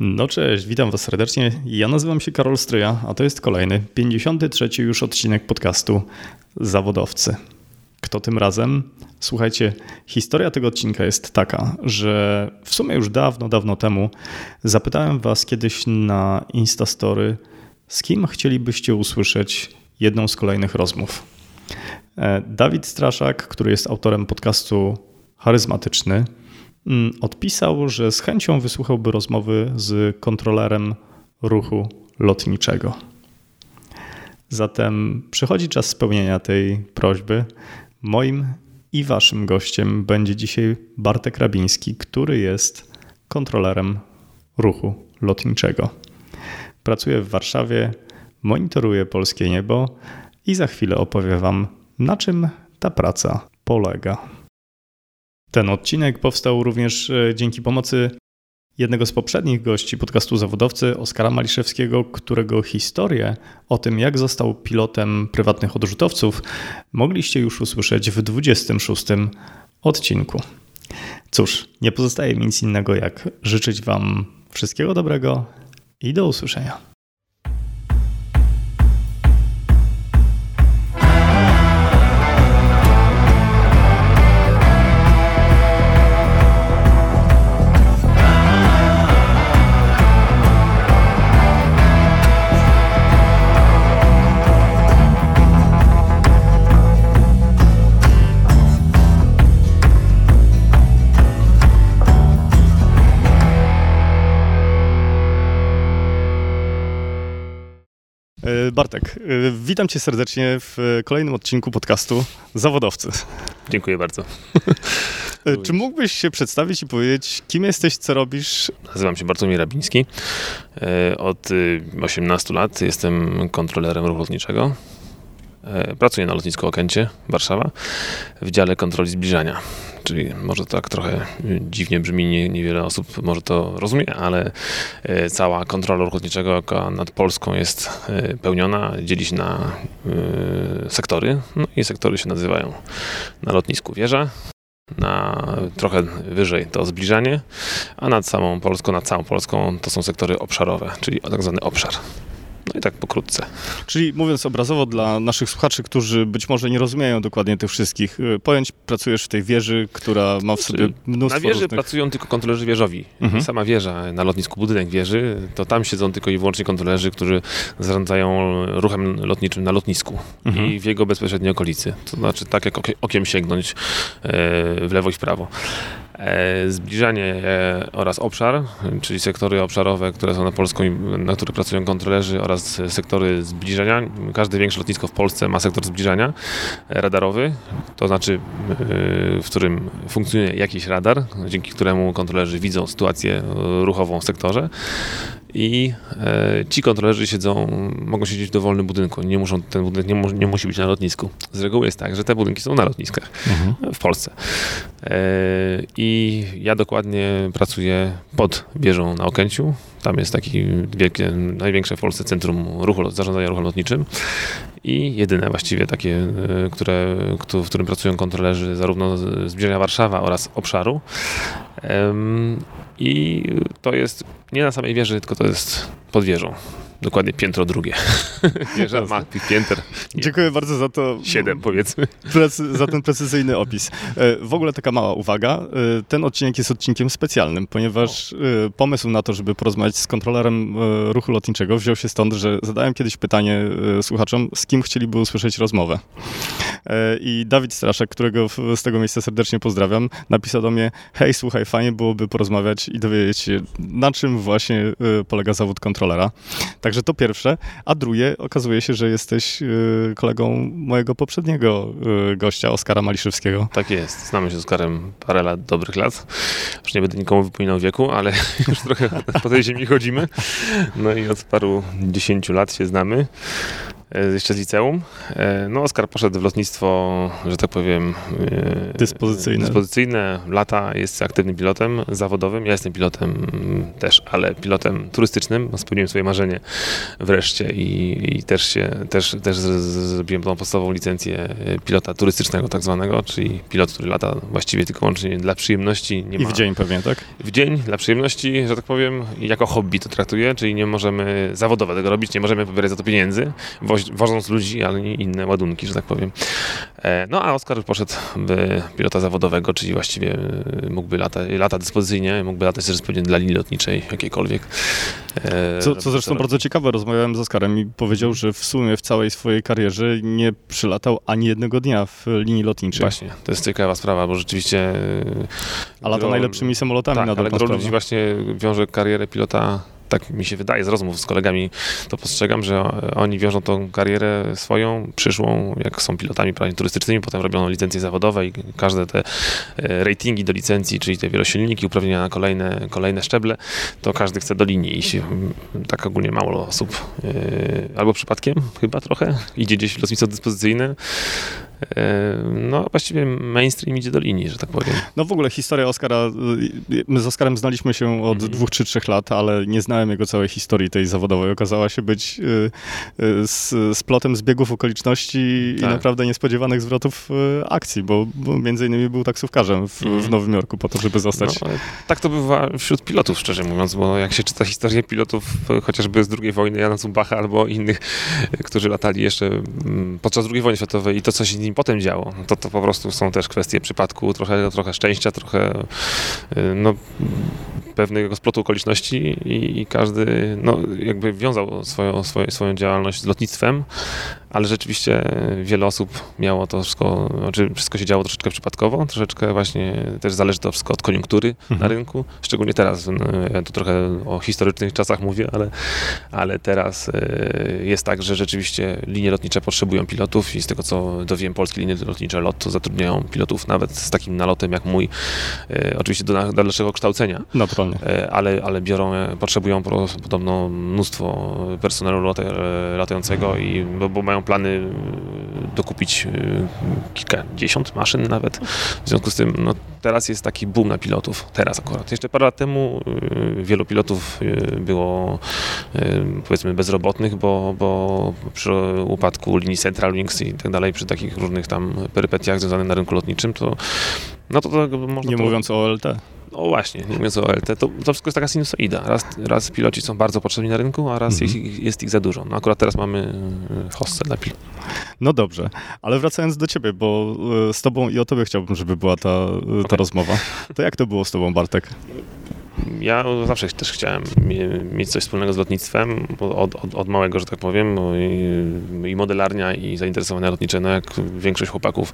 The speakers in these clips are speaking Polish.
No cześć, witam Was serdecznie. Ja nazywam się Karol Stryja, a to jest kolejny, 53 już odcinek podcastu Zawodowcy. Kto tym razem? Słuchajcie, historia tego odcinka jest taka, że w sumie już dawno, dawno temu zapytałem Was kiedyś na Instastory, z kim chcielibyście usłyszeć jedną z kolejnych rozmów. E, Dawid Straszak, który jest autorem podcastu Charyzmatyczny, odpisał, że z chęcią wysłuchałby rozmowy z kontrolerem ruchu lotniczego. Zatem przychodzi czas spełnienia tej prośby. Moim i waszym gościem będzie dzisiaj Bartek Rabiński, który jest kontrolerem ruchu lotniczego. Pracuje w Warszawie, monitoruje polskie niebo i za chwilę opowie wam, na czym ta praca polega. Ten odcinek powstał również e, dzięki pomocy jednego z poprzednich gości podcastu Zawodowcy, Oskara Maliszewskiego, którego historię o tym, jak został pilotem prywatnych odrzutowców, mogliście już usłyszeć w 26 odcinku. Cóż, nie pozostaje mi nic innego, jak życzyć Wam wszystkiego dobrego i do usłyszenia. Bartek, e, witam cię serdecznie w kolejnym odcinku podcastu Zawodowcy. Dziękuję bardzo. E, Czy mógłbyś się przedstawić i powiedzieć, kim jesteś, co robisz? Nazywam się Bartłomiej Rabiński. Od 18 lat jestem kontrolerem ruchu lotniczego. Pracuję na lotnisku Okęcie, Warszawa, w dziale kontroli zbliżania. Czyli może tak trochę dziwnie brzmi, nie, niewiele osób może to rozumie, ale cała kontrola ruchu lotniczego nad Polską jest pełniona, dzieli się na sektory. No i sektory się nazywają na lotnisku wieża, na trochę wyżej to zbliżanie, a nad samą Polską, nad całą Polską to są sektory obszarowe, czyli tak zwany obszar. No i tak pokrótce. Czyli mówiąc obrazowo dla naszych słuchaczy, którzy być może nie rozumieją dokładnie tych wszystkich pojęć, pracujesz w tej wieży, która ma w sobie mnóstwo Na wieży różnych... pracują tylko kontrolerzy wieżowi. Mhm. Sama wieża na lotnisku, budynek wieży, to tam siedzą tylko i wyłącznie kontrolerzy, którzy zarządzają ruchem lotniczym na lotnisku mhm. i w jego bezpośredniej okolicy. To znaczy tak jak okiem sięgnąć w lewo i w prawo. Zbliżanie oraz obszar, czyli sektory obszarowe, które są na Polską, na których pracują kontrolerzy oraz sektory zbliżenia. Każde większe lotnisko w Polsce ma sektor zbliżania radarowy, to znaczy w którym funkcjonuje jakiś radar, dzięki któremu kontrolerzy widzą sytuację ruchową w sektorze i e, ci kontrolerzy siedzą, mogą siedzieć w dowolnym budynku. Nie muszą, ten budynek nie, mu, nie musi być na lotnisku. Z reguły jest tak, że te budynki są na lotniskach mhm. w Polsce. E, I ja dokładnie pracuję pod wieżą na Okęciu. Tam jest taki wielkie, największe w Polsce centrum ruchu, zarządzania ruchem lotniczym i jedyne właściwie takie, które, w którym pracują kontrolerzy zarówno z zbliżenia Warszawa oraz obszaru. I to jest nie na samej wieży, tylko to jest pod wieżą. Dokładnie piętro drugie. Wieża ma tych pięter. Dziękuję bardzo za to. Siedem powiedzmy. Za ten precyzyjny opis. W ogóle taka mała uwaga. Ten odcinek jest odcinkiem specjalnym, ponieważ pomysł na to, żeby porozmawiać z kontrolerem ruchu lotniczego wziął się stąd, że zadałem kiedyś pytanie słuchaczom, z kim chcieliby usłyszeć rozmowę. I Dawid Straszek, którego z tego miejsca serdecznie pozdrawiam, napisał do mnie, hej, słuchaj, fajnie byłoby porozmawiać i dowiedzieć się, na czym właśnie polega zawód kontrolera. Także to pierwsze. A drugie, okazuje się, że jesteś kolegą mojego poprzedniego gościa, Oskara Maliszewskiego. Tak jest. Znamy się z Oskarem parę lat, dobrych lat. Już nie będę nikomu wypominał wieku, ale już trochę po tej ziemi chodzimy. No i od paru dziesięciu lat się znamy. E, jeszcze z liceum. E, no, Oskar poszedł w lotnictwo, że tak powiem, e, dyspozycyjne. dyspozycyjne. Lata jest aktywnym pilotem zawodowym. Ja jestem pilotem też, ale pilotem turystycznym. Spełniłem swoje marzenie wreszcie i, i też się, też, też zrobiłem tą podstawową licencję pilota turystycznego tak zwanego, czyli pilot, który lata właściwie tylko wyłącznie dla przyjemności. Nie I w dzień pewnie, tak? W dzień, dla przyjemności, że tak powiem, jako hobby to traktuję, czyli nie możemy zawodowo tego robić, nie możemy pobierać za to pieniędzy wożąc ludzi, ale nie inne ładunki, że tak powiem. E, no a Oskar poszedł w pilota zawodowego, czyli właściwie e, mógłby lata, lata dyspozycyjnie, mógłby latać też dla linii lotniczej jakiejkolwiek. E, co, co zresztą bardzo ciekawe, rozmawiałem z Oskarem i powiedział, że w sumie w całej swojej karierze nie przylatał ani jednego dnia w linii lotniczej. Właśnie, to jest ciekawa sprawa, bo rzeczywiście... A lata najlepszymi samolotami tak, na ale gro ludzi właśnie wiąże karierę pilota tak mi się wydaje z rozmów z kolegami, to postrzegam, że oni wiążą tą karierę swoją, przyszłą, jak są pilotami turystycznymi, potem robią licencje zawodowe i każde te e, ratingi do licencji, czyli te wielosilniki, uprawnienia na kolejne, kolejne szczeble, to każdy chce do linii i się, tak ogólnie mało osób, e, albo przypadkiem chyba trochę, idzie gdzieś w lotnictwo dyspozycyjne, no właściwie mainstream idzie do linii, że tak powiem. No w ogóle historia Oscara, y, my z Oscarem znaliśmy się od mm. dwóch czy trzech lat, ale nie znałem jego całej historii tej zawodowej. Okazała się być y, y, z, z plotem zbiegów okoliczności tak. i naprawdę niespodziewanych zwrotów akcji, bo, bo między innymi był taksówkarzem w, mm. w Nowym Jorku po to, żeby zostać... No, tak to bywa wśród pilotów, szczerze mówiąc, bo jak się czyta historię pilotów chociażby z II wojny, Jana Zumbacha albo innych, którzy latali jeszcze mm, podczas II wojny światowej i to, co się nim potem działo. To, to po prostu są też kwestie przypadku, trochę, trochę szczęścia, trochę y, no, pewnego splotu okoliczności i, i każdy no, jakby wiązał swoją, swoją, swoją działalność z lotnictwem, ale rzeczywiście wiele osób miało to wszystko, znaczy wszystko się działo troszeczkę przypadkowo, troszeczkę właśnie też zależy to wszystko od koniunktury mhm. na rynku, szczególnie teraz, no, ja tu trochę o historycznych czasach mówię, ale, ale teraz y, jest tak, że rzeczywiście linie lotnicze potrzebują pilotów i z tego co dowiem, polskie linie lotnicze LOT zatrudniają pilotów nawet z takim nalotem jak mój, y, oczywiście do dalszego kształcenia. Naturalnie. Y, ale, ale biorą, potrzebują podobno mnóstwo personelu latającego i bo, bo mają plany dokupić kilkadziesiąt maszyn nawet. W związku z tym no, teraz jest taki boom na pilotów. Teraz akurat. Jeszcze parę lat temu y, wielu pilotów było powiedzmy bezrobotnych, bo, bo przy upadku linii Central Wings i tak dalej, przy takich różnych tam perypetiach związanych na rynku lotniczym, to no to, to można Nie to... mówiąc o OLT. No właśnie, nie mówiąc o OLT, to, to wszystko jest taka sinusoida. Raz, raz piloci są bardzo potrzebni na rynku, a raz mhm. jest, jest, ich za dużo. No akurat teraz mamy e, hostce dla pilotów. No dobrze, ale wracając do ciebie, bo e, z tobą i o tobie chciałbym, żeby była ta, e, ta okay. rozmowa. To jak to było z tobą, Bartek? Ja zawsze też chciałem mieć coś wspólnego z lotnictwem, od, od, od małego, że tak powiem, i, i, modelarnia, i zainteresowania lotnicze, no jak większość chłopaków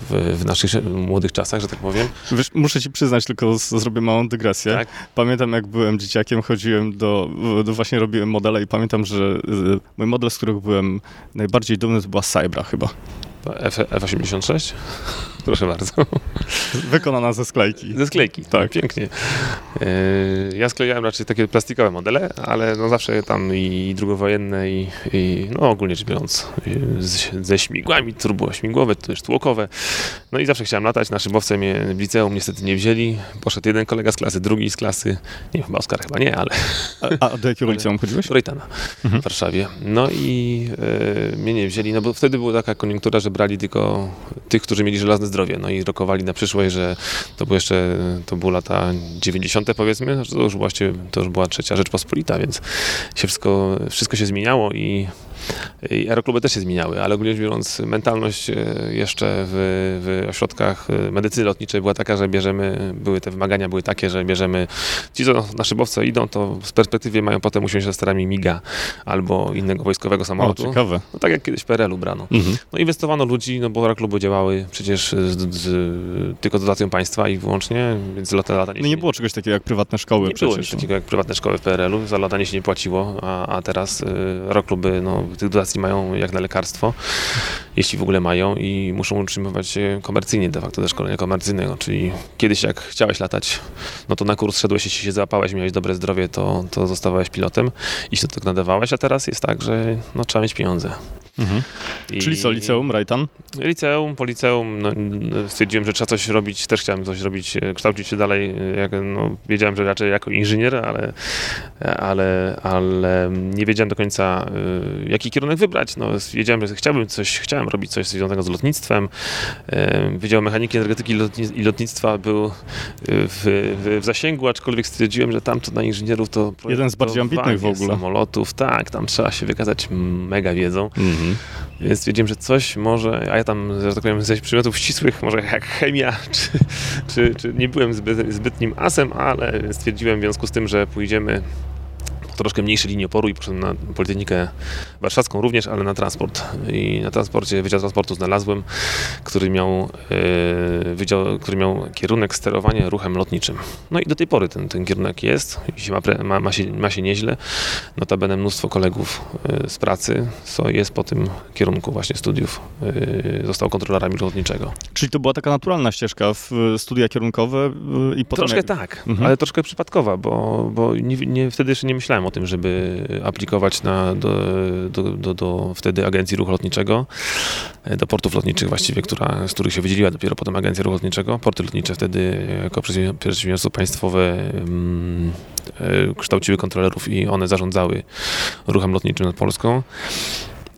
w, w naszych młodych czasach, że tak powiem. Wiesz, muszę ci przyznać, tylko zrobię małą dygresję. Tak? Pamiętam, jak byłem dzieciakiem, chodziłem do, do, właśnie robiłem modele i pamiętam, że y, mój model, z którego byłem najbardziej dumny, to była Cybra chyba. F, F86? Proszę bardzo. Wykonana ze sklejki. Ze sklejki, tak. Pięknie. E, ja sklejałem raczej takie plastikowe modele, ale no zawsze tam i drugowojenne i, i no ogólnie rzecz biorąc z, ze śmigłami, turbo śmigłowe, też tłokowe. No i zawsze chciałem latać. Na szybowce mnie w liceum niestety nie wzięli. Poszedł jeden kolega z klasy, drugi z klasy. Nie, chyba Oskar chyba nie, ale... A, a do jakiego liceum chodziłeś? Do Rejtana mhm. w Warszawie. No i e, mnie nie wzięli, no bo wtedy była taka koniunktura, że brali tylko tych, którzy mieli żelazne zdrowie. No i rokowali na przyszłość, że to były jeszcze, to były lata 90. powiedzmy, to już, właśnie, to już była trzecia Rzeczpospolita, więc się wszystko, wszystko się zmieniało i aerokluby też się zmieniały, ale ogólnie biorąc, mentalność e, jeszcze w, w ośrodkach e, medycyny lotniczej była taka, że bierzemy, były te wymagania były takie, że bierzemy, ci co na szybowce idą, to z perspektywy mają potem usiąść za sterami MIGA albo innego wojskowego samolotu. O, ciekawe. No, tak jak kiedyś w PRL-u brano. Mhm. No inwestowano ludzi, no bo aerokluby działały przecież z, z, tylko dotacją państwa i wyłącznie, więc lata, latanie No nie było czegoś takiego jak prywatne szkoły nie przecież. było takiego jak prywatne szkoły w PRL-u, za latanie się nie płaciło, a, a teraz y, aerokluby no, tych dotacji mają jak na lekarstwo, jeśli w ogóle mają i muszą utrzymywać się komercyjnie de facto ze szkolenia komercyjnego, czyli kiedyś jak chciałeś latać, no to na kurs szedłeś, jeśli się załapałeś, miałeś dobre zdrowie, to, to zostawałeś pilotem i się tak nadawałeś, a teraz jest tak, że no, trzeba mieć pieniądze. Mhm. I... Czyli co, liceum, Rajtan? Liceum, po liceum no, stwierdziłem, że trzeba coś robić, też chciałem coś robić, e, kształcić się dalej, e, jak, no, wiedziałem, że raczej jako inżynier, ale, ale, ale nie wiedziałem do końca, e, jaki kierunek wybrać. No, wiedziałem, że chciałbym coś, chciałem robić coś związanego z lotnictwem. Wydział Mechaniki, Energetyki i Lotnictwa był w, w, w zasięgu, aczkolwiek stwierdziłem, że tam to na inżynierów to Jeden z bardziej ambitnych w ogóle. samolotów, tak, tam trzeba się wykazać mega wiedzą. Mhm. Więc stwierdziłem, że coś może, a ja tam, że tak powiem, ze przedmiotów ścisłych, może jak chemia, czy, czy, czy nie byłem zbyt, zbytnim asem, ale stwierdziłem w związku z tym, że pójdziemy troszkę mniejszej linii oporu i poszedłem na Politechnikę Warszawską również, ale na transport. I na transporcie, Wydział Transportu znalazłem, który miał, yy, wydział, który miał kierunek sterowania ruchem lotniczym. No i do tej pory ten, ten kierunek jest i się ma, ma, ma, się, ma się nieźle. Notabene mnóstwo kolegów yy, z pracy co jest po tym kierunku właśnie studiów. Yy, został kontrolerami lotniczego. Czyli to była taka naturalna ścieżka w studia kierunkowe i potem... Troszkę jak... tak, mhm. ale troszkę przypadkowa, bo, bo nie, nie, wtedy jeszcze nie myślałem o tym, żeby aplikować na, do, do, do, do wtedy Agencji Ruchu Lotniczego, do portów lotniczych właściwie, która, z których się wydzieliła dopiero potem Agencja Ruchu Lotniczego. Porty lotnicze wtedy jako przedsiębiorstwo państwowe um, kształciły kontrolerów i one zarządzały ruchem lotniczym nad Polską.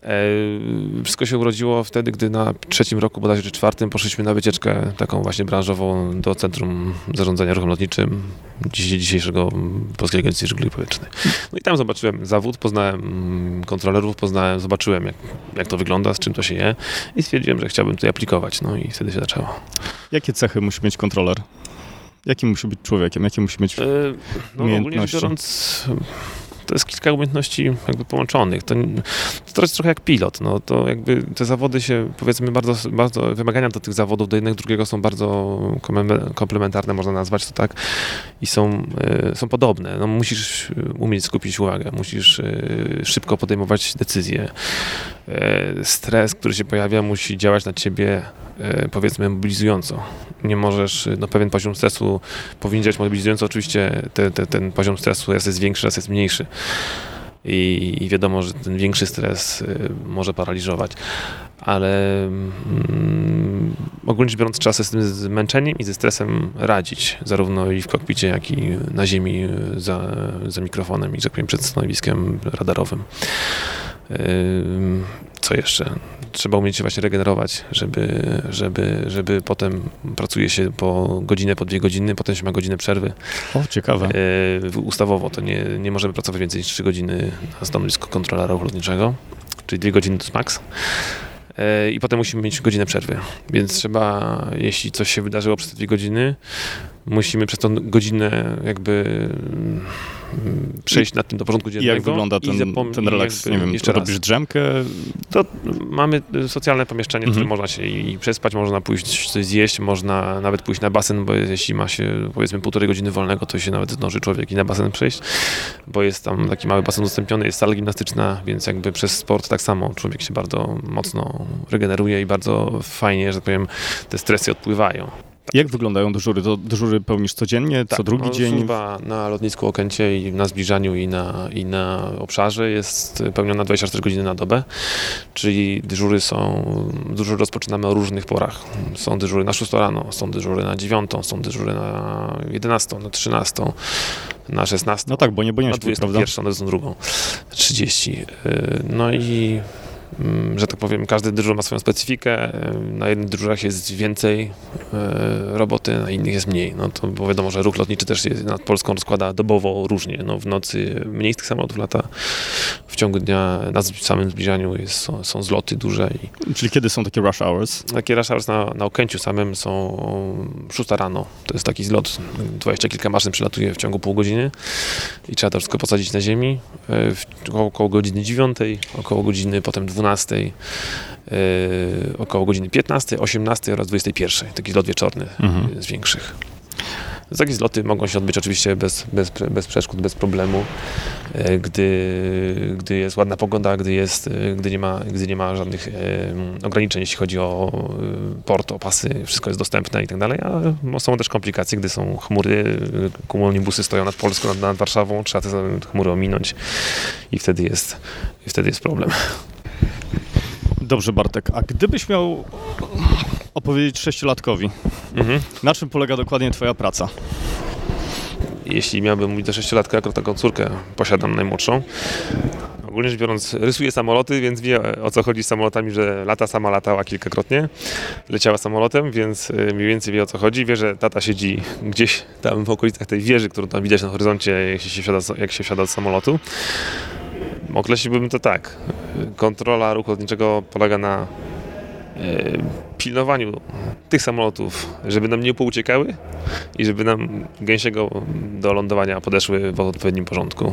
E, wszystko się urodziło wtedy, gdy na trzecim roku, bodajże czy czwartym, poszliśmy na wycieczkę taką właśnie branżową do Centrum Zarządzania Ruchem Lotniczym dzisiejszego Polskiej Agencji Żeglugi Powietrznej. No i tam zobaczyłem zawód, poznałem mm, kontrolerów, poznałem, zobaczyłem jak, jak to wygląda, z czym to się je i stwierdziłem, że chciałbym tutaj aplikować. No i wtedy się zaczęło. Jakie cechy musi mieć kontroler? Jaki musi być człowiekiem? Jakie musi mieć e, no, umiejętności? Ogólnie biorąc, to jest kilka umiejętności jakby połączonych. To, to jest trochę jak pilot. No, to jakby te zawody się, powiedzmy, bardzo, bardzo wymagania do tych zawodów do jednego drugiego są bardzo komplementarne, można nazwać to tak, i są, e, są podobne. No, musisz umieć skupić uwagę, musisz e, szybko podejmować decyzje. E, stres, który się pojawia, musi działać na ciebie powiedzmy mobilizująco. Nie możesz, no pewien poziom stresu powinien działać mobilizująco, oczywiście te, te, ten poziom stresu raz jest większy, raz jest mniejszy. I, I, wiadomo, że ten większy stres y, może paraliżować, ale mm, ogólnie rzecz biorąc trzeba sobie z tym zmęczeniem i ze stresem radzić, zarówno i w kokpicie, jak i na ziemi y, za, za mikrofonem i, że tak powiem, przed stanowiskiem radarowym. Co jeszcze? Trzeba umieć się właśnie regenerować, żeby, żeby, żeby potem pracuje się po godzinę, po dwie godziny, potem się ma godzinę przerwy. O, ciekawe. Ustawowo to nie, nie możemy pracować więcej niż trzy godziny na stanowisku kontrolera lotniczego, czyli dwie godziny to jest maks i potem musimy mieć godzinę przerwy. Więc trzeba, jeśli coś się wydarzyło przez te dwie godziny, musimy przez tą godzinę jakby przejść I, nad tym do porządku dziennego. Jak wygląda ten, ten relaks? Nie wiem, jeszcze robisz raz. drzemkę? To mamy socjalne pomieszczenie, w którym mhm. można się i przespać, można pójść coś zjeść, można nawet pójść na basen, bo jeśli ma się powiedzmy półtorej godziny wolnego, to się nawet zdąży człowiek i na basen przejść, bo jest tam taki mały basen udostępniony, jest sala gimnastyczna, więc jakby przez sport tak samo człowiek się bardzo mocno regeneruje i bardzo fajnie, że tak powiem, te stresy odpływają. Jak wyglądają dyżury? To dyżury pełnisz codziennie, tak, co drugi no, dzień? Służba na lotnisku Okęcie i na zbliżaniu i na, i na obszarze jest pełniona 24 godziny na dobę, czyli dyżury są, dyżury rozpoczynamy o różnych porach. Są dyżury na 6 rano, są dyżury na 9, są dyżury na 11, na 13, na 16. No tak, bo nie boniaczki, na 21, na 22, 30. No i że tak powiem, każdy dyżur ma swoją specyfikę. Na jednych dyżurach jest więcej e, roboty, na innych jest mniej. No to bo wiadomo, że ruch lotniczy też jest nad Polską rozkłada dobowo różnie. No w nocy mniej z tych samolotów lata, w ciągu dnia na samym zbliżaniu jest, są, są zloty duże. I Czyli kiedy są takie rush hours? Takie rush hours na, na Okęciu samym są 6 rano. To jest taki zlot, dwadzieścia kilka maszyn przylatuje w ciągu pół godziny i trzeba to wszystko posadzić na ziemi. E, w, około godziny 9, około godziny potem 12 12, yy, około godziny 15, 18 oraz 21. Taki lot wieczorny mhm. z większych. Takie zloty mogą się odbyć oczywiście bez, bez, bez przeszkód, bez problemu, e, gdy, gdy jest ładna pogoda, gdy, jest, e, gdy, nie, ma, gdy nie ma żadnych ograniczeń, jeśli chodzi o port, o pasy, wszystko jest dostępne i tak dalej, a są też komplikacje, gdy są chmury, busy stoją nad Polską, nad, nad Warszawą, trzeba te chmury ominąć i wtedy jest, i wtedy jest problem. Dobrze, Bartek, a gdybyś miał opowiedzieć sześciolatkowi, mhm. na czym polega dokładnie twoja praca? Jeśli miałbym mówić do sześciolatka, jako taką córkę posiadam najmłodszą, ogólnie rzecz biorąc, rysuje samoloty, więc wie o co chodzi z samolotami, że lata sama latała kilkakrotnie, leciała samolotem, więc y, mniej więcej wie o co chodzi. Wie, że tata siedzi gdzieś tam w okolicach tej wieży, którą tam widać na horyzoncie, jak się wsiada, jak się wsiada z samolotu. Określiłbym to tak. Kontrola ruchu lotniczego polega na E, pilnowaniu tych samolotów, żeby nam nie pouciekały i żeby nam gęsiego do lądowania podeszły w odpowiednim porządku.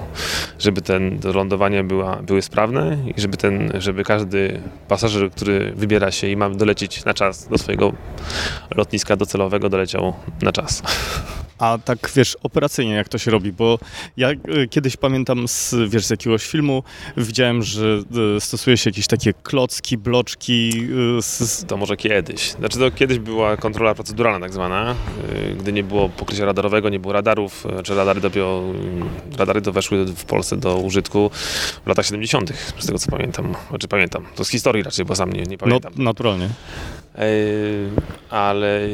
Żeby ten do lądowania była, były sprawne i żeby, ten, żeby każdy pasażer, który wybiera się i ma dolecieć na czas do swojego lotniska docelowego, doleciał na czas. A tak wiesz, operacyjnie jak to się robi, bo ja e, kiedyś pamiętam z, wiesz, z jakiegoś filmu, widziałem, że e, stosuje się jakieś takie klocki, bloczki. E, z... To może kiedyś. Znaczy to kiedyś była kontrola proceduralna tak zwana, gdy nie było pokrycia radarowego, nie było radarów, czy radary dopiero, radary to weszły w Polsce do użytku w latach 70., z tego co pamiętam. Znaczy pamiętam, to z historii raczej, bo sam nie, nie pamiętam. No, naturalnie. Ale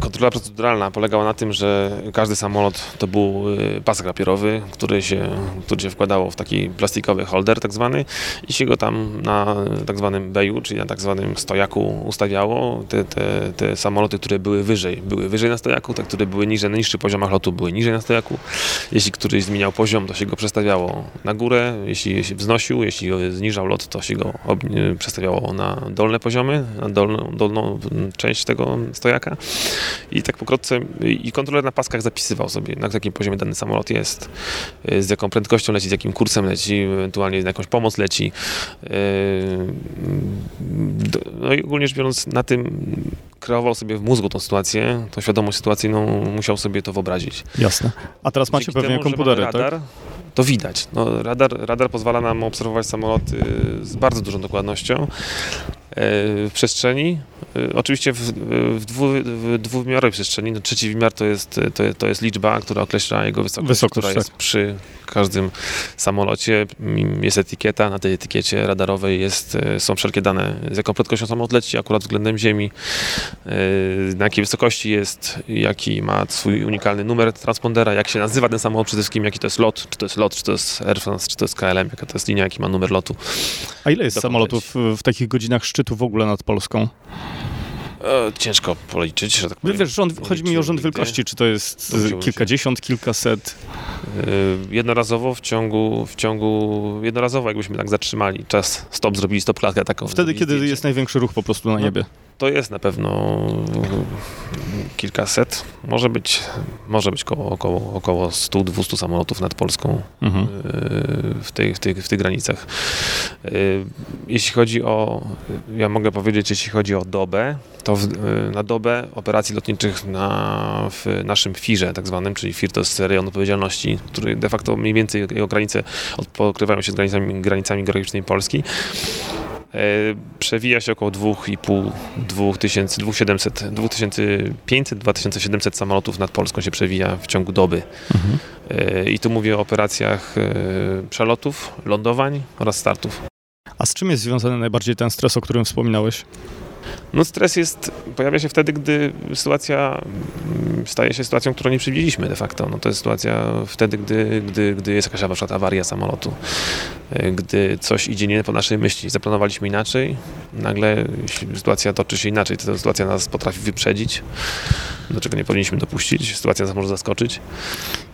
kontrola proceduralna polegała na tym, że każdy samolot to był y, pasek papierowy, który się, który się wkładało w taki plastikowy holder tak zwany i się go tam na tak zwanym beju, czyli na tak zwanym stojaku ustawiało. Te, te, te samoloty, które były wyżej, były wyżej na stojaku, te, które były niżej, na niższych poziomach lotu były niżej na stojaku. Jeśli któryś zmieniał poziom, to się go przestawiało na górę, jeśli się wznosił, jeśli zniżał lot, to się go przestawiało na dolne poziomy, na dolną, dolną część tego stojaka. I tak pokrótce, i kontroler na paskach zapisywał sobie, na jakim poziomie dany samolot jest, y, z jaką prędkością leci, z jakim kursem leci, ewentualnie na jakąś pomoc leci. Y, no i ogólnie rzecz biorąc, na tym kreował sobie w mózgu tą sytuację, tą świadomość sytuacyjną, musiał sobie to wyobrazić. Jasne. A teraz macie Dzięki pewnie temu, komputery, radar, tak? To widać. No, radar, radar pozwala nam obserwować samoloty z bardzo dużą dokładnością. E, w przestrzeni. E, oczywiście w, w, dwu, w dwuwymiarowej przestrzeni. No, trzeci wymiar to jest, to, to jest liczba, która określa jego wysokość, wysokość która tak. jest przy każdym samolocie. Jest etykieta, na tej etykiecie radarowej jest, są wszelkie dane, z jaką prędkością samolot leci, akurat względem Ziemi, na jakiej wysokości jest, jaki ma swój unikalny numer transpondera, jak się nazywa ten samolot, przede wszystkim jaki to jest lot, czy to jest lot, czy to jest Air France, czy to jest KLM, jaka to jest linia, jaki ma numer lotu. A ile jest samolotów w takich godzinach szczytu w ogóle nad Polską? E, ciężko policzyć, że tak powiem. Wiesz, rząd, chodzi mi o rząd wielkości, czy to jest kilkadziesiąt, kilkaset? E, jednorazowo w ciągu, w ciągu, jednorazowo jakbyśmy tak zatrzymali czas, stop, zrobili stop klatkę taką. Wtedy, kiedy zdjęcie. jest największy ruch po prostu na no, niebie. No, to jest na pewno kilkaset, może być, może być około, około, około 100-200 samolotów nad Polską mhm. W, tych, w, tych, w tych granicach. E, jeśli chodzi o, ja mogę powiedzieć, jeśli chodzi o dobę, to w, e, na dobę operacji lotniczych na, w naszym FIR-ze tak zwanym, czyli FIR to jest rejon odpowiedzialności, który de facto mniej więcej jego granice pokrywają się z granicami, granicami geograficznymi Polski. E, przewija się około 2,5, 2000, 2700, 2500, 2700 samolotów nad Polską się przewija w ciągu doby. Mhm. E, I tu mówię o operacjach e, przelotów, lądowań oraz startów. A z czym jest związany najbardziej ten stres, o którym wspominałeś? No stres jest, pojawia się wtedy, gdy sytuacja mm, staje się sytuacją, którą nie przewidzieliśmy de facto. No to jest sytuacja wtedy, gdy, gdy, gdy jest jakaś przykład awaria samolotu, e, gdy coś idzie nie po naszej myśli. Zaplanowaliśmy inaczej, nagle sytuacja toczy się inaczej, to sytuacja nas potrafi wyprzedzić, do czego nie powinniśmy dopuścić, sytuacja nas może zaskoczyć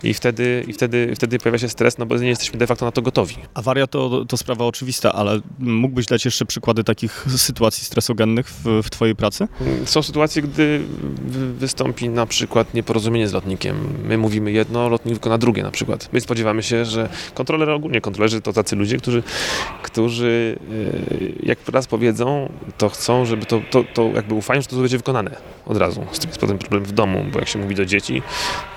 i wtedy, i wtedy, wtedy pojawia się stres, no bo nie jesteśmy de facto na to gotowi. Awaria to, to sprawa oczywista, ale mógłbyś dać jeszcze przykłady takich sytuacji stresogennych w, w twojej pracy? Są sytuacje, gdy wystąpi na przykład nieporozumienie z lotnikiem. My mówimy jedno, lotnik wykona drugie na przykład. My spodziewamy się, że kontroler ogólnie, kontrolerzy to tacy ludzie, którzy, którzy e, jak raz powiedzą, to chcą, żeby to, to, to jakby ufają, że to będzie wykonane od razu. Z tym jest potem problem w domu, bo jak się mówi do dzieci,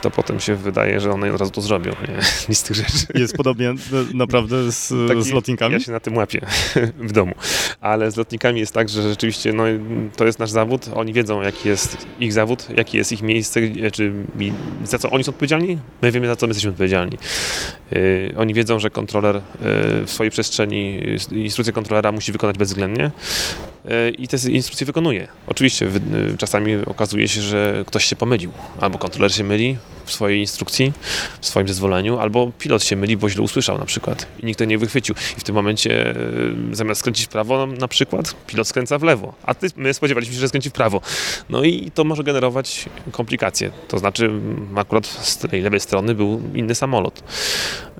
to potem się wydaje, że one od razu to zrobią. Nie? Nic z tych rzeczy. Jest podobnie naprawdę z, Taki, z lotnikami? Ja się na tym łapię w domu. Ale z lotnikami jest tak, że rzeczywiście no, to jest nasz zawód. Oni wiedzą, jaki jest ich zawód, jakie jest ich miejsce, czy za co oni są odpowiedzialni. My wiemy, za co my jesteśmy odpowiedzialni. Yy, oni wiedzą, że kontroler yy, w swojej przestrzeni, yy, instrukcję kontrolera musi wykonać bezwzględnie i te instrukcje wykonuje. Oczywiście czasami okazuje się, że ktoś się pomylił, albo kontroler się myli, w swojej instrukcji, w swoim zezwoleniu, albo pilot się myli, bo źle usłyszał na przykład i nikt to nie wychwycił. I w tym momencie e, zamiast skręcić w prawo na przykład, pilot skręca w lewo, a ty, my spodziewaliśmy się, że skręci w prawo. No i to może generować komplikacje. To znaczy akurat z tej lewej strony był inny samolot.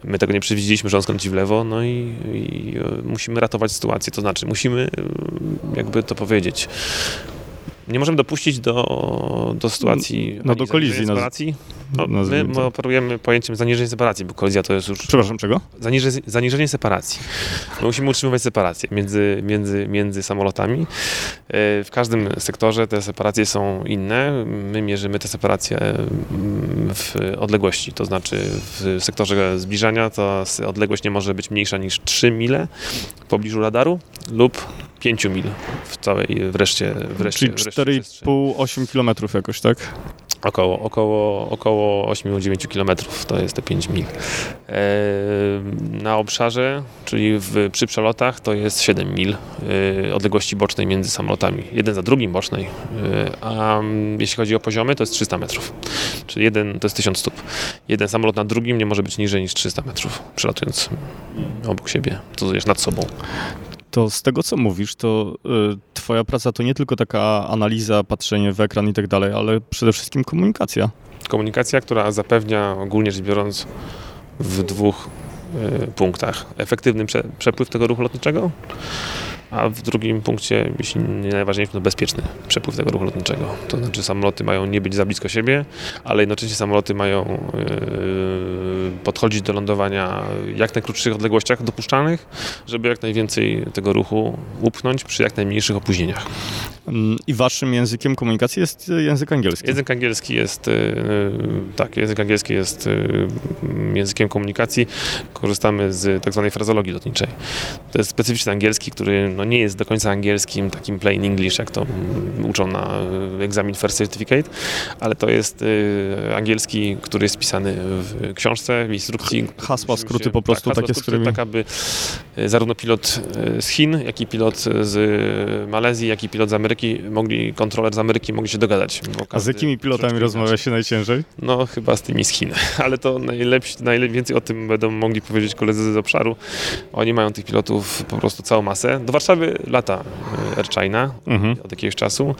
My tego nie przewidzieliśmy, że on skręci w lewo, no i, i e, musimy ratować sytuację. To znaczy musimy, e, jakby to powiedzieć, nie możemy dopuścić do, do sytuacji no, do kolizji. Separacji. No, my operujemy pojęciem zaniżenia separacji, bo kolizja to jest już... Przepraszam, czego? Zaniżenie, zaniżenie separacji. My musimy utrzymywać separację między, między, między samolotami. E, w każdym sektorze te separacje są inne. My mierzymy te separacje mm, w odległości, to znaczy w sektorze zbliżania to odległość nie może być mniejsza niż 3 mile w pobliżu radaru lub 5 mil w całej wreszcie. wreszcie Czyli 4,5-8 kilometrów jakoś, tak? Około, około, około 8-9 km to jest te 5 mil. E, na obszarze, czyli w, przy przelotach, to jest 7 mil e, odległości bocznej między samolotami. Jeden za drugim bocznej, e, a jeśli chodzi o poziomy, to jest 300 metrów. Czyli jeden to jest 1000 stóp. Jeden samolot na drugim nie może być niżej niż 300 metrów, przelatując obok siebie, to jest nad sobą. To z tego, co mówisz, to y, twoja praca to nie tylko taka analiza, patrzenie w ekran i tak dalej, ale przede wszystkim komunikacja. Komunikacja, która zapewnia ogólnie rzecz biorąc w dwóch y, punktach. Efektywny prze, przepływ tego ruchu lotniczego a w drugim punkcie, jeśli nie najważniejszy, to bezpieczny przepływ tego ruchu lotniczego. To znaczy samoloty mają nie być za blisko siebie, ale jednocześnie samoloty mają yy, podchodzić do lądowania w jak najkrótszych odległościach dopuszczalnych, żeby jak najwięcej tego ruchu upchnąć przy jak najmniejszych opóźnieniach. Mm, I waszym językiem komunikacji jest język angielski? Język angielski jest, yy, tak, język angielski jest yy, językiem komunikacji. Korzystamy z tak zwanej frazologii lotniczej. To jest specyficzny angielski, który no nie jest do końca angielskim, takim plain English, jak to uczą na egzamin First Certificate, ale to jest y, angielski, który jest pisany w książce, w instrukcji. Hasła, skróty po prostu tak, takie, skróty, z którymi... Tak, aby y, zarówno pilot y, z Chin, jak i pilot z Malezji, jak i pilot z Ameryki mogli, kontroler z Ameryki mogli się dogadać. A z jakimi pilotami rozmawia się najciężej? No chyba z tymi z Chin, ale to najlepsi, najwięcej o tym będą mogli powiedzieć koledzy z obszaru. Oni mają tych pilotów po prostu całą masę. Do Warszawy Warszawy lata e, Air China mhm. od jakiegoś czasu.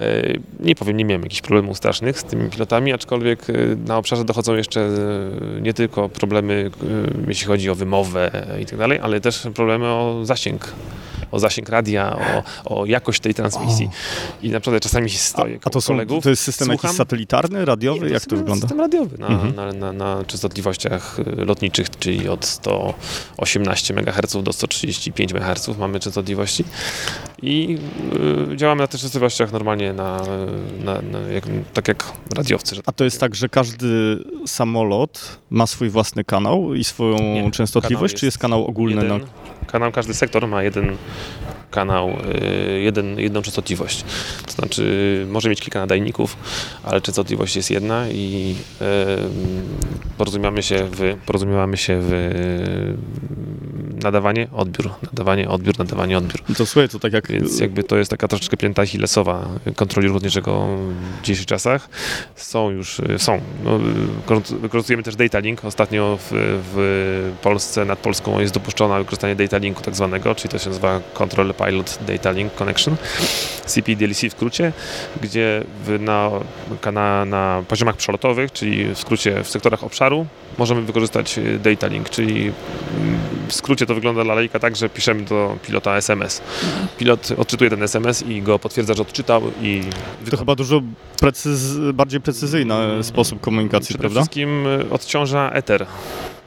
E, nie powiem, nie miałem jakichś problemów strasznych z tymi pilotami, aczkolwiek e, na obszarze dochodzą jeszcze nie tylko problemy, jeśli chodzi o wymowę i tak dalej, ale też problemy o zasięg o zasięg radia, o, o jakość tej transmisji. O. I naprawdę czasami stoję A, a to, są, kolegów, to jest system słucham, jakiś satelitarny, radiowy? Nie, to Jak to wygląda? System radiowy na, mhm. na, na, na, częstotliwościach y, lotniczych, czyli od 118 MHz do 135 MHz mamy częstotliwości i y, działamy na tych częstotliwościach normalnie na, na, na jak, tak jak radiowcy. A to jest tak, że każdy samolot ma swój własny kanał i swoją Nie, częstotliwość, jest czy jest kanał ogólny? Jeden, na... Kanał, każdy sektor ma jeden kanał, y, jeden, jedną częstotliwość. To znaczy może mieć kilka nadajników, ale częstotliwość jest jedna i porozumiewamy się w, porozumiewamy się w nadawanie, odbiór, nadawanie, odbiór, nadawanie, odbiór. To słuchaj, to tak jak... Więc jakby to jest taka troszeczkę pięta hilesowa kontroli lotniczego w dzisiejszych czasach. Są już, są. No, wykorzystujemy też data link. Ostatnio w, w Polsce, nad Polską jest dopuszczone wykorzystanie data linku tak zwanego, czyli to się nazywa Control Pilot Data Link Connection, CPDLC w skrócie, gdzie na, na, na poziomach przelotowych, czyli w skrócie w sektorach obszaru, możemy wykorzystać data link, czyli w skrócie to wygląda dla lejka tak, że piszemy do pilota SMS. Pilot odczytuje ten SMS i go potwierdza, że odczytał i... To chyba dużo precyz, bardziej precyzyjny sposób komunikacji, Przede prawda? Przede wszystkim odciąża eter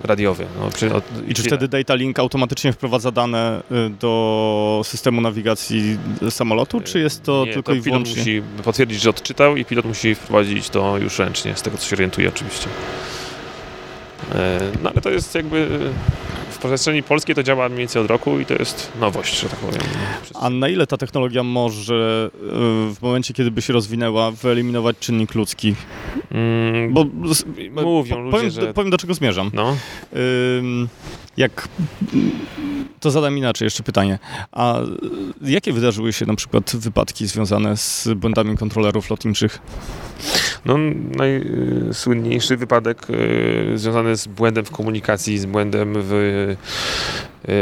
radiowy. No, przy, od, I czy wtedy Data Link automatycznie wprowadza dane y, do systemu nawigacji samolotu, czy jest to Nie, tylko to i wyłącznie? pilot musi potwierdzić, że odczytał i pilot musi wprowadzić to już ręcznie, z tego co się orientuje oczywiście. E, no ale to jest jakby w przestrzeni polskiej to działa mniej więcej od roku i to jest nowość, że tak powiem. A na ile ta technologia może w momencie, kiedy by się rozwinęła, wyeliminować czynnik ludzki? Mm, Bo mówią ludzie, powiem, że... powiem do czego zmierzam. No. Jak to zadam inaczej jeszcze pytanie. A jakie wydarzyły się na przykład wypadki związane z błędami kontrolerów lotniczych? No, najsłynniejszy wypadek y, związany z błędem w komunikacji, z błędem w y,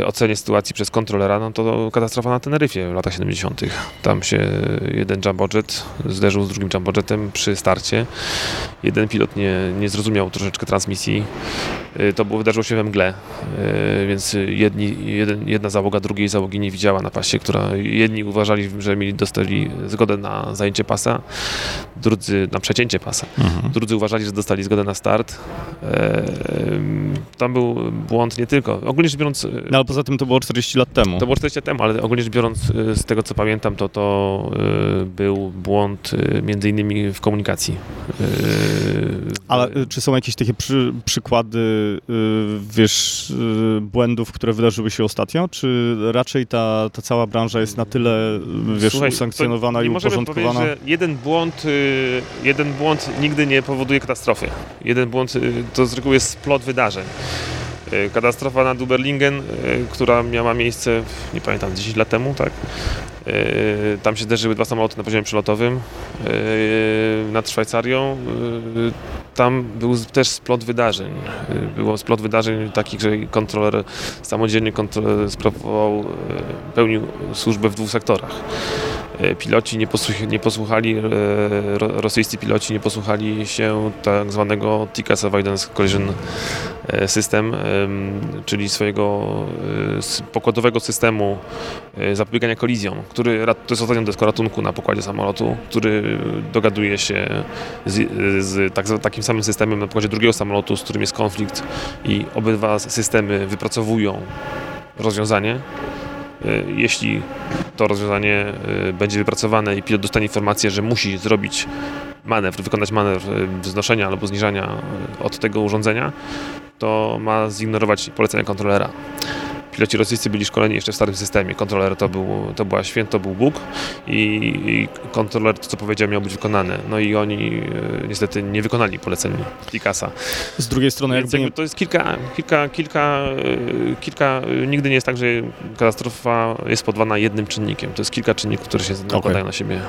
ocenie sytuacji przez kontrolera, no to katastrofa na Teneryfie w latach 70. Tam się jeden jumbojet zderzył z drugim jumbojetem przy starcie. Jeden pilot nie, nie zrozumiał troszeczkę transmisji. Y, to było, wydarzyło się we mgle, więc jedni, jeden, jedna załoga drugiej załogi nie widziała na pasie, która jedni uważali, że mieli dostali zgodę na zajęcie pasa, drudzy na przecięcie pasa. Mhm. Drudzy uważali, że dostali zgodę na start. Tam był błąd nie tylko. Ogólnie rzecz biorąc... No ale poza tym to było 40 lat temu. To było 40 lat temu, ale ogólnie rzecz biorąc e, z tego co pamiętam, to to e, był błąd e, między innymi w komunikacji. Ale czy są jakieś takie przy, przykłady, wiesz, błędów, które wydarzyły się ostatnio? Czy raczej ta, ta cała branża jest na tyle, wiesz, Słuchaj, usankcjonowana i uporządkowana? Że jeden błąd, jeden błąd nigdy nie powoduje katastrofy. Jeden błąd to z reguły jest splot wydarzeń. E, katastrofa nad Uberlingen, e, która miała miejsce, nie pamiętam, 10 lat temu, tak? E, tam się zderzyły dwa samoloty na poziomie przelotowym nad Szwajcarią. Tam był też splot wydarzeń. Było splot wydarzeń takich, że kontroler samodzielnie kontroler sprawował, pełnił służbę w dwóch sektorach. E, piloci nie, posłuch nie posłuchali, e, rosyjscy piloci nie posłuchali się tak zwanego TICAS Avoidance Collision e, System, czyli swojego pokładowego systemu zapobiegania kolizjom, który to jest ostatnio desko ratunku na pokładzie samolotu, który dogaduje się z, z tak, takim samym systemem na pokładzie drugiego samolotu, z którym jest konflikt i obydwa systemy wypracowują rozwiązanie jeśli to rozwiązanie e, będzie wypracowane i pilot dostanie informację, że musi zrobić manewr, wykonać manewr e, wznoszenia albo zniżania od tego urządzenia, to ma zignorować polecenia kontrolera. Piloci rosyjscy byli szkoleni jeszcze w starym systemie. Kontroler to, był, to była święto, to był Bóg i, i kontroler, to co powiedział, miał być wykonany. No i oni e, niestety nie wykonali poleceń Picasa. Z drugiej strony Więc jakby to jest kilka, kilka, kilka, e, kilka, nigdy nie jest tak, że katastrofa jest podwana jednym czynnikiem. To jest kilka czynników, które się nakładają okay. na siebie.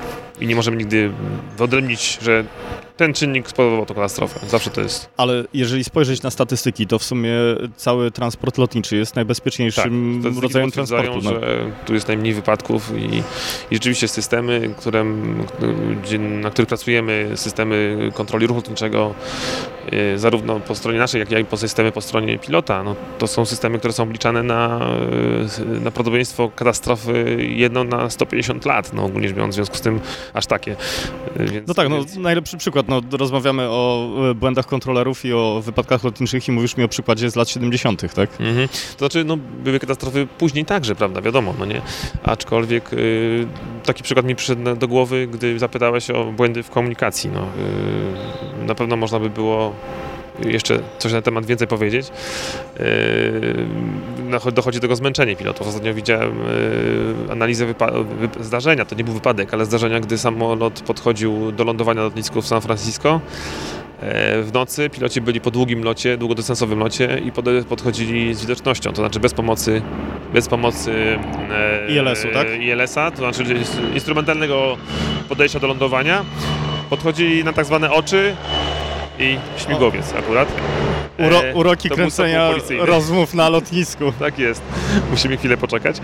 I nie możemy nigdy wyodrębnić, że ten czynnik spowodował tę katastrofę. Zawsze to jest. Ale jeżeli spojrzeć na statystyki, to w sumie cały transport lotniczy jest najbezpieczniejszym tak, rodzajem transportu. No. że tu jest najmniej wypadków i, i rzeczywiście systemy, które, na których pracujemy, systemy kontroli ruchu lotniczego, y, zarówno po stronie naszej, jak i po systemy po stronie pilota, no, to są systemy, które są obliczane na, y, na prawdopodobieństwo katastrofy jedno na 150 lat, no ogólnie rzecz biorąc, w związku z tym aż takie. Y, więc, no tak, no, więc... najlepszy przykład no, rozmawiamy o błędach kontrolerów i o wypadkach lotniczych i mówisz mi o przykładzie z lat 70., tak? Mhm. To znaczy, no, były katastrofy później także, prawda, wiadomo, no nie? Aczkolwiek y, taki przykład mi przyszedł do głowy, gdy zapytałeś o błędy w komunikacji, no. Y, na pewno można by było jeszcze coś na temat więcej powiedzieć. Yy, dochodzi do tego zmęczenie pilotów. Ostatnio widziałem yy, analizę zdarzenia, to nie był wypadek, ale zdarzenia, gdy samolot podchodził do lądowania na lotnisku w San Francisco w nocy piloci byli po długim locie, długodystansowym locie i podchodzili z widocznością, to znaczy bez pomocy bez pomocy e, ILS-u, tak? ILS-a, to znaczy instrumentalnego podejścia do lądowania. Podchodzili na tak zwane oczy i śmigłowiec akurat. Uro, e, uroki kręcenia rozmów na lotnisku. Tak jest. Musimy chwilę poczekać.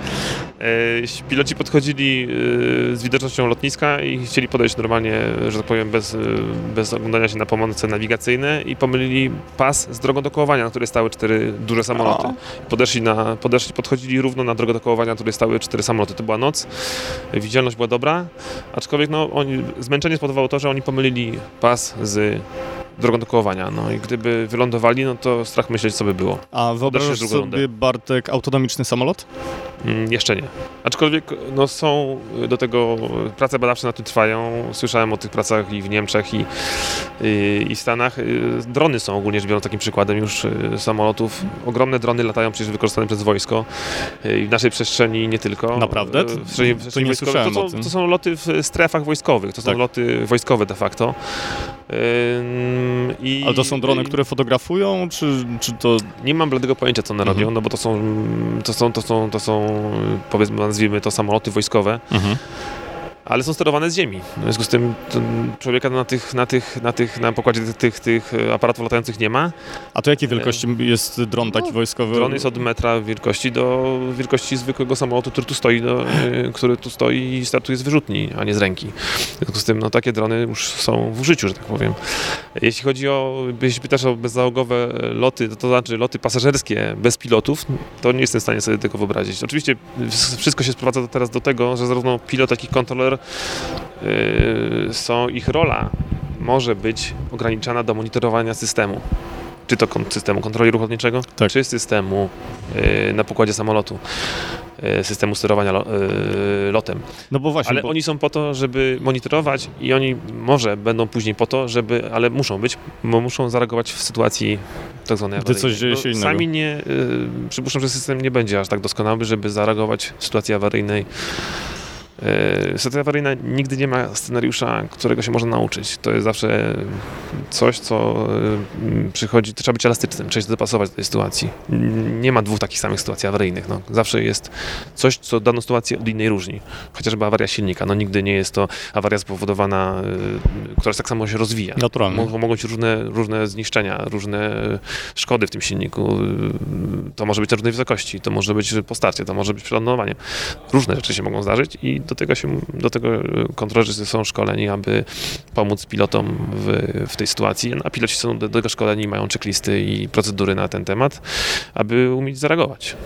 E, piloci podchodzili e, z widocznością lotniska i chcieli podejść normalnie, że tak powiem, bez, bez oglądania się na pomoce nawigacyjne i pomylili pas z drogą do kołowania, na której stały cztery duże samoloty. Podeszli, na, podeszli, podchodzili równo na drogę do kołowania, na której stały cztery samoloty. To była noc, widzialność była dobra, aczkolwiek no, oni, zmęczenie spowodowało to, że oni pomylili pas z drogą do kołowania. No i gdyby wylądowali, no to strach myśleć, co by było. A wyobrażasz sobie. Bartek, autonomiczny samolot? Mm, jeszcze nie. Aczkolwiek no, są do tego prace badawcze na tym trwają. Słyszałem o tych pracach i w Niemczech, i, i, i w Stanach. Y, drony są ogólnie rzecz biorąc takim przykładem już y, samolotów. Ogromne drony latają przecież wykorzystane przez wojsko y, i w naszej przestrzeni nie tylko. Naprawdę? W przestrzeni, w przestrzeni to nie słyszałem to, to, to, są loty w strefach wojskowych, to są tak. loty wojskowe de facto. I, Ale to są drony, które fotografują, czy, czy to... Nie mam bladego pojęcia, co one mhm. robią, no bo to są, to są, to są, to są, powiedzmy, nazwijmy to samoloty wojskowe. Mhm ale są sterowane z ziemi. W związku z tym człowieka na tych, na tych, na tych, na pokładzie tych, tych, tych aparatów latających nie ma. A to jakiej wielkości jest dron taki no, wojskowy? Dron jest od metra wielkości do wielkości zwykłego samolotu, który tu stoi, do, y, który tu stoi i startuje z wyrzutni, a nie z ręki. W związku z tym no, takie drony już są w użyciu, że tak powiem. Jeśli chodzi o, jeśli pytasz o bezzałogowe loty, to, to znaczy loty pasażerskie bez pilotów, to nie jestem w stanie sobie tego wyobrazić. Oczywiście wszystko się sprowadza teraz do tego, że zarówno pilot, jak i kontroler są ich rola może być ograniczana do monitorowania systemu czy to systemu kontroli ruchu lotniczego, tak. czy systemu y, na pokładzie samolotu, y, systemu sterowania lotem. No bo właśnie. Ale bo... oni są po to, żeby monitorować i oni może będą później po to, żeby, ale muszą być, bo muszą zareagować w sytuacji tak zwanej Gdy coś dzieje się innego. Sami nie, przypuszczam, że system nie będzie aż tak doskonały, żeby zareagować w sytuacji awaryjnej sytuacja awaryjna nigdy nie ma scenariusza, którego się można nauczyć. To jest zawsze coś, co e, przychodzi, trzeba być elastycznym, trzeba się dopasować do tej sytuacji. Nie ma dwóch takich samych sytuacji awaryjnych. No. Zawsze jest coś, co daną sytuację od innej różni. Chociażby awaria silnika. No, nigdy nie jest to awaria spowodowana, e, która tak samo się rozwija. Naturalnie. Mogą, być różne, różne zniszczenia, różne szkody w tym silniku. To może być na różnej wysokości, to może być po starcie, to może być przy lądowaniu. Różne rzeczy się mogą zdarzyć i do tego, się, do tego kontrolerzy są szkoleni, aby pomóc pilotom w, w tej sytuacji, a piloci są do tego szkoleni, mają checklisty i procedury na ten temat, aby umieć zareagować.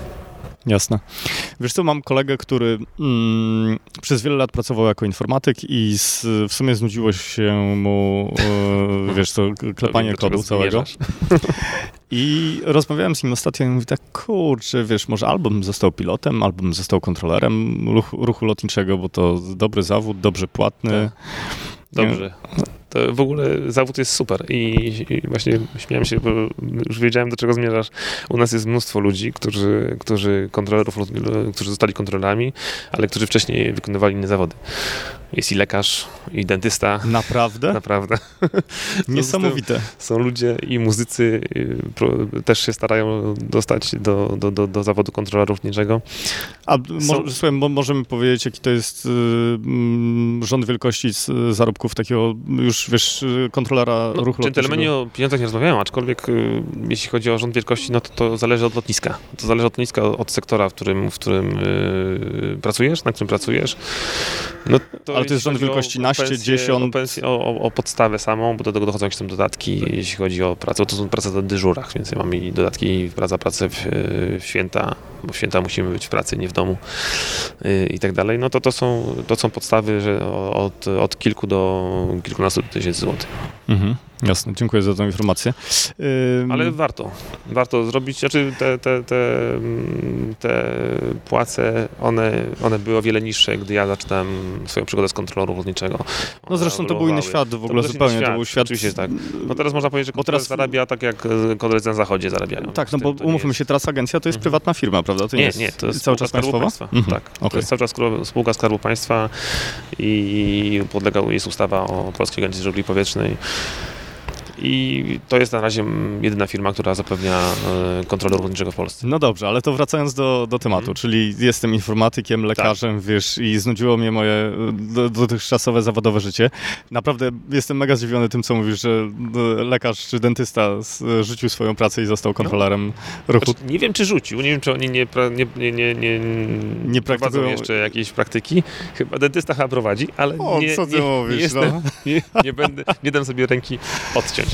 Jasne. Wiesz co, mam kolegę, który mm, przez wiele lat pracował jako informatyk i z, w sumie znudziło się mu, e, wiesz co, klepanie kodu całego. I rozmawiałem z nim ostatnio i mówi tak, kurczę, wiesz, może albo bym został pilotem, albo bym został kontrolerem ruchu, ruchu lotniczego, bo to dobry zawód, dobrze płatny. Tak. Dobrze. To w ogóle zawód jest super i, i, właśnie śmiałem się, bo już wiedziałem, do czego zmierzasz. U nas jest mnóstwo ludzi, którzy, którzy kontrolerów, którzy zostali kontrolerami, ale którzy wcześniej wykonywali inne zawody. Jest i lekarz, i dentysta. Naprawdę? Naprawdę. Niesamowite. Są ludzie i muzycy y, też się starają dostać do, do, do, do zawodu kontrolera lotniczego. A Są... może, słuchaj, możemy powiedzieć, jaki to jest y, mm, rząd wielkości zarobków takiego już, wiesz, kontrolera no, ruchu lotniczego? o pieniądzach nie rozmawiają, aczkolwiek y, jeśli chodzi o rząd wielkości, no to, to zależy od lotniska. To zależy od lotniska, od sektora, w którym, w którym pracujesz, na którym pracujesz. No, to ale to jest rząd wielkości naście, dziesiąt. O, o, o, podstawę samą, bo do tego dochodzą jakieś tam dodatki, tak. jeśli chodzi o pracę. To są prace na dyżurach, więc ja mam i dodatki, praca, pracę w, w święta, bo w święta musimy być w pracy, nie w domu y, i tak dalej. No to to są, to są podstawy, że od, od kilku do kilkunastu tysięcy złotych. Mhm. Jasne, dziękuję za tę informację. Ale warto, warto zrobić, znaczy te, te, te, te płace, one, one były o wiele niższe, gdy ja zaczynałem swoją przygodę z kontrolą lotniczego. No zresztą to był inny świat w ogóle, to zupełnie, świat, to był świat... Oczywiście tak. No teraz można powiedzieć, że bo teraz zarabia tak, jak koledzy na zachodzie zarabiają. Tak, no bo umówmy jest... się, teraz agencja to jest mhm. prywatna firma, prawda? To nie, nie, to jest cały czas państwowa? Państwa. Mhm. Tak, okay. to jest cały czas spółka Skarbu Państwa i podlega jest ustawa o Polskiej Agencji Żeglugi Powietrznej. I to jest na razie jedyna firma, która zapewnia e, kontrolę lotniczego w Polsce. No dobrze, ale to wracając do, do tematu, hmm. czyli jestem informatykiem, lekarzem, tak. wiesz, i znudziło mnie moje dotychczasowe zawodowe życie. Naprawdę jestem mega zdziwiony tym, co mówisz, że lekarz czy dentysta rzucił swoją pracę i został kontrolerem no. ruchu. Znaczy, nie wiem, czy rzucił, nie wiem, czy oni nie, nie, nie, nie, nie, nie praktykują jeszcze jakieś praktyki. Chyba dentysta chyba prowadzi, ale o, nie, co ty nie, mówisz, nie, jestem, no? nie, nie, będę, nie dam sobie ręki odciąć.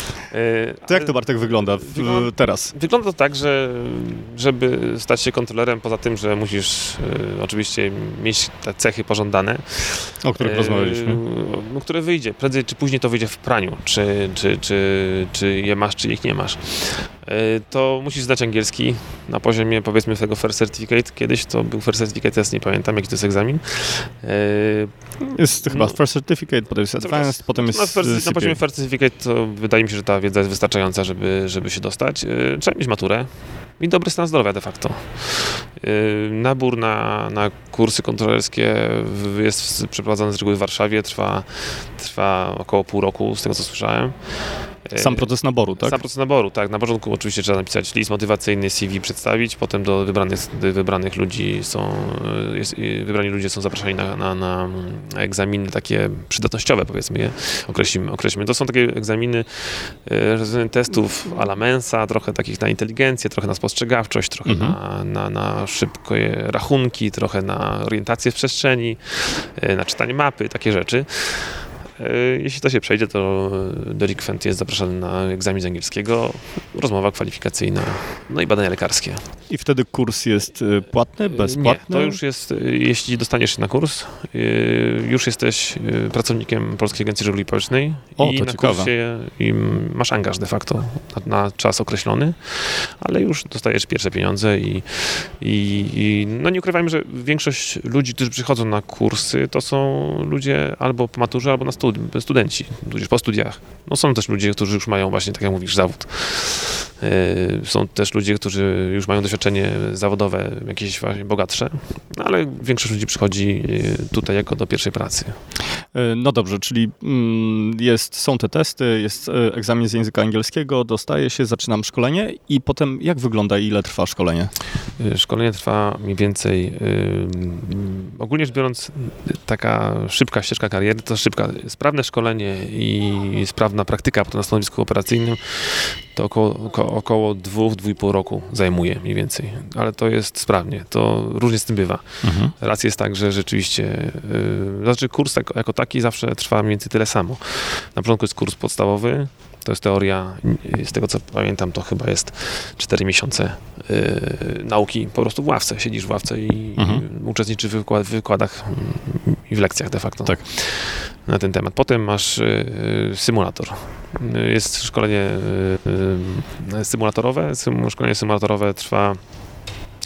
to jak to Bartek wygląda, w, wygląda teraz? Wygląda to tak, że żeby stać się kontrolerem, poza tym, że musisz e, oczywiście mieć te cechy pożądane, o których e, rozmawialiśmy, no, które wyjdzie, prędzej czy później to wyjdzie w praniu, czy, czy, czy, czy je masz, czy ich nie masz. E, to musisz zdać angielski na poziomie powiedzmy tego First Certificate. Kiedyś to był First Certificate, teraz nie pamiętam jaki to jest egzamin. E, jest chyba no, First Certificate, potem jest Advanced, potem jest na, first, na poziomie First Certificate to wydaje mi się, że ta wiedza jest wystarczająca, żeby, żeby się dostać. E, trzeba mieć maturę i dobry stan zdrowia de facto. Nabór na, na kursy kontrolerskie jest przeprowadzany z reguły w Warszawie, trwa, trwa około pół roku, z tego co słyszałem. Sam proces naboru, tak? Sam proces naboru, tak. Na początku oczywiście trzeba napisać list motywacyjny, CV przedstawić, potem do wybranych, wybranych ludzi są, jest, wybrani ludzie są zapraszani na, na, na egzaminy takie przydatnościowe, powiedzmy je, określimy, określimy. To są takie egzaminy e, testów ala mensa, trochę takich na inteligencję, trochę na spostrzegawczość, trochę mhm. na, na, na szybkie rachunki, trochę na orientację w przestrzeni, e, na czytanie mapy, takie rzeczy. E, jeśli to się przejdzie, to delikwent jest zapraszany na egzamin z angielskiego, rozmowa kwalifikacyjna, no i badania lekarskie. I wtedy kurs jest e, płatny, bezpłatny? Nie, to już jest, e, jeśli dostaniesz się na kurs, już jesteś pracownikiem Polskiej Agencji Żeglugi Społecznej o, i to na ciekawe. kursie i masz angaż de facto na, na, czas określony, ale już dostajesz pierwsze pieniądze i, i, i no nie ukrywajmy, że większość ludzi, którzy przychodzą na kursy, to są ludzie albo po maturze, albo na studiach studenci, tudzież po studiach. No są też ludzie, którzy już mają właśnie, tak jak mówisz, zawód. E, są też ludzie, którzy już mają doświadczenie zawodowe, jakieś właśnie bogatsze, no ale większość ludzi przychodzi e, tutaj jako do pierwszej pracy. E, no dobrze, czyli mm, jest, są te testy, jest egzamin z języka angielskiego, dostaje się, zaczynam szkolenie i potem jak wygląda i ile trwa szkolenie? Szkolenie trwa mniej więcej, ogólnie rzecz biorąc, taka szybka ścieżka kariery, to szybka, sprawne szkolenie i sprawna praktyka na stanowisku operacyjnym to około, około dwóch, dwóch i pół roku zajmuje mniej więcej, ale to jest sprawnie, to różnie z tym bywa. Mhm. Raz jest tak, że rzeczywiście, yy, znaczy kurs jako, jako taki zawsze trwa mniej więcej tyle samo. Na początku jest kurs podstawowy, to jest teoria, z tego co pamiętam, to chyba jest 4 miesiące yy, nauki po prostu w ławce. Siedzisz w ławce i mhm. uczestniczysz w, wykład, w wykładach i w lekcjach de facto. Tak. Na ten temat. Potem masz yy, symulator. Jest szkolenie yy, symulatorowe. Szkolenie symulatorowe trwa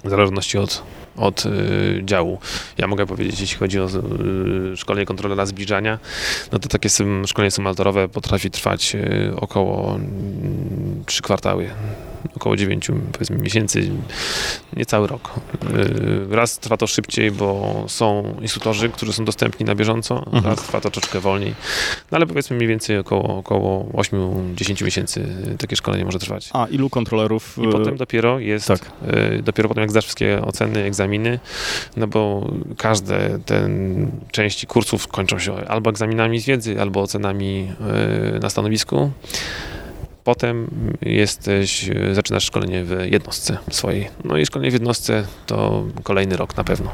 w zależności od od y, działu. Ja mogę powiedzieć, jeśli chodzi o y, szkolenie kontrolera zbliżania, no to takie szkolenie symulatorowe potrafi trwać y, około 3 kwartały około 9 powiedzmy, miesięcy, niecały rok. Raz trwa to szybciej, bo są instruktorzy, którzy są dostępni na bieżąco, mhm. raz trwa to troszeczkę wolniej, no ale powiedzmy mniej więcej około, około 8-10 miesięcy takie szkolenie może trwać. A ilu kontrolerów? I potem dopiero jest, tak. Dopiero potem jak zdasz wszystkie oceny, egzaminy, no bo każde te części kursów kończą się albo egzaminami z wiedzy, albo ocenami y, na stanowisku. Potem jesteś, zaczynasz szkolenie w jednostce swojej. No i szkolenie w jednostce to kolejny rok na pewno.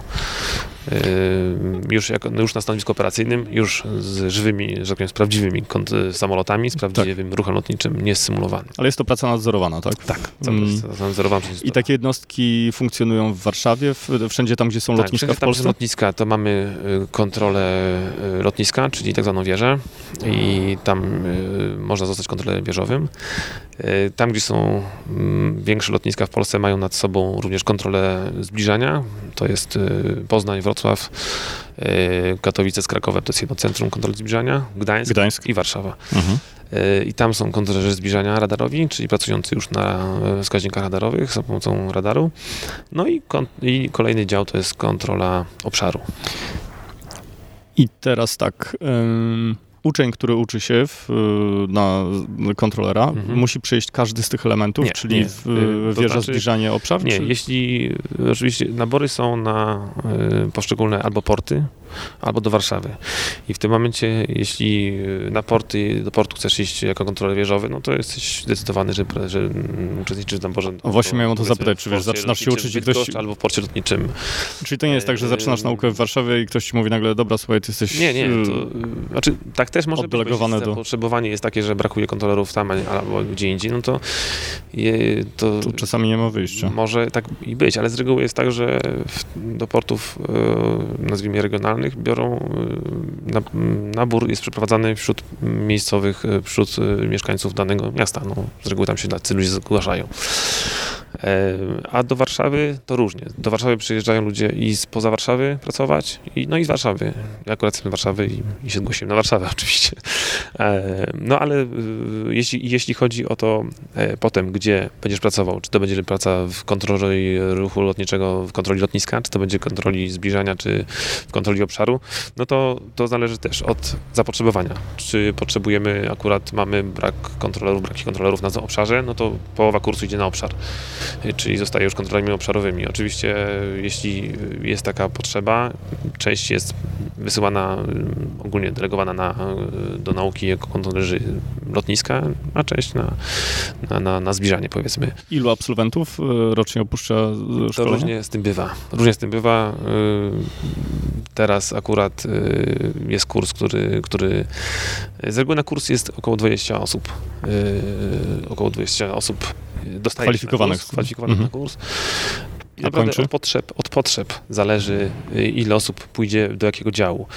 Już, już na stanowisku operacyjnym, już z żywymi, że tak powiem, z prawdziwymi samolotami, z prawdziwym tak. ruchem lotniczym, nie symulowany. Ale jest to praca nadzorowana, tak? Tak, mm. nadzorowana. I takie jednostki funkcjonują w Warszawie, wszędzie tam, gdzie są tak, lotniska w Polsce? Tam, lotniska, to mamy y, kontrolę y, lotniska, czyli tak zwaną wieżę i tam y, można zostać kontrolerem wieżowym. Tam, gdzie są mm, większe lotniska w Polsce, mają nad sobą również kontrolę zbliżania. To jest Poznań, Wrocław, Katowice z Krakowem, to jest jedno centrum kontroli zbliżania, Gdańsk, Gdańsk. i Warszawa. Mhm. I tam są kontrolerzy zbliżania radarowi, czyli pracujący już na wskaźnikach radarowych za pomocą radaru. No i, i kolejny dział to jest kontrola obszaru. I teraz tak. Uczeń, który uczy się w, na kontrolera, mhm. musi przejść każdy z tych elementów, nie, czyli nie. W, y, wieża znaczy, zbliżanie obszar? Nie, czy? jeśli oczywiście nabory są na y, poszczególne albo porty, albo do Warszawy. I w tym momencie, jeśli na porty, do portu chcesz iść jako kontroler wieżowy, no to jesteś zdecydowany, że, że uczestniczysz w naborze. O, właśnie miałem o to zapytać, czy wiesz, zaczynasz się uczyć i ktoś... Albo w porcie lotniczym. Czyli to nie jest tak, że zaczynasz naukę w Warszawie i ktoś ci mówi nagle, dobra, słuchaj, ty jesteś... Nie, nie, to, znaczy tak też może być, do... zapotrzebowanie jest takie, że brakuje kontrolerów tam albo gdzie indziej, no to, je, to... Tu czasami nie ma wyjścia. Może tak i być, ale z reguły jest tak, że do portów, e, nazwijmy regionalnych, biorą e, nabór jest przeprowadzany wśród miejscowych, e, wśród mieszkańców danego miasta. No, z reguły tam się tacy ludzie zgłaszają. A do Warszawy to różnie. Do Warszawy przyjeżdżają ludzie i spoza Warszawy pracować, i, no i z Warszawy. Ja akurat jestem z Warszawy i, i się zgłosiłem na Warszawę oczywiście. No ale jeśli, jeśli chodzi o to potem, gdzie będziesz pracował, czy to będzie praca w kontroli ruchu lotniczego, w kontroli lotniska, czy to będzie kontroli zbliżania, czy w kontroli obszaru, no to, to zależy też od zapotrzebowania. Czy potrzebujemy, akurat mamy brak kontrolerów, braki kontrolerów na obszarze, no to połowa kursu idzie na obszar, czyli zostaje już kontrolerami obszarowymi. Oczywiście, jeśli jest taka potrzeba, część jest wysyłana, ogólnie delegowana na, do nauki jako kontrolerzy lotniska, a część na, na, na, na zbliżanie, powiedzmy. Ilu absolwentów e, rocznie opuszcza szkolenie? To różnie z tym bywa. Różnie z tym bywa. E, teraz akurat e, jest kurs, który, który z reguły na kurs jest około 20 osób. Około 20 osób dostaje kwalifikowanych, na kurs, kwalifikowanych mhm. na kurs. I naprawdę od potrzeb, potrzeb zależy, y, ile osób pójdzie do jakiego działu.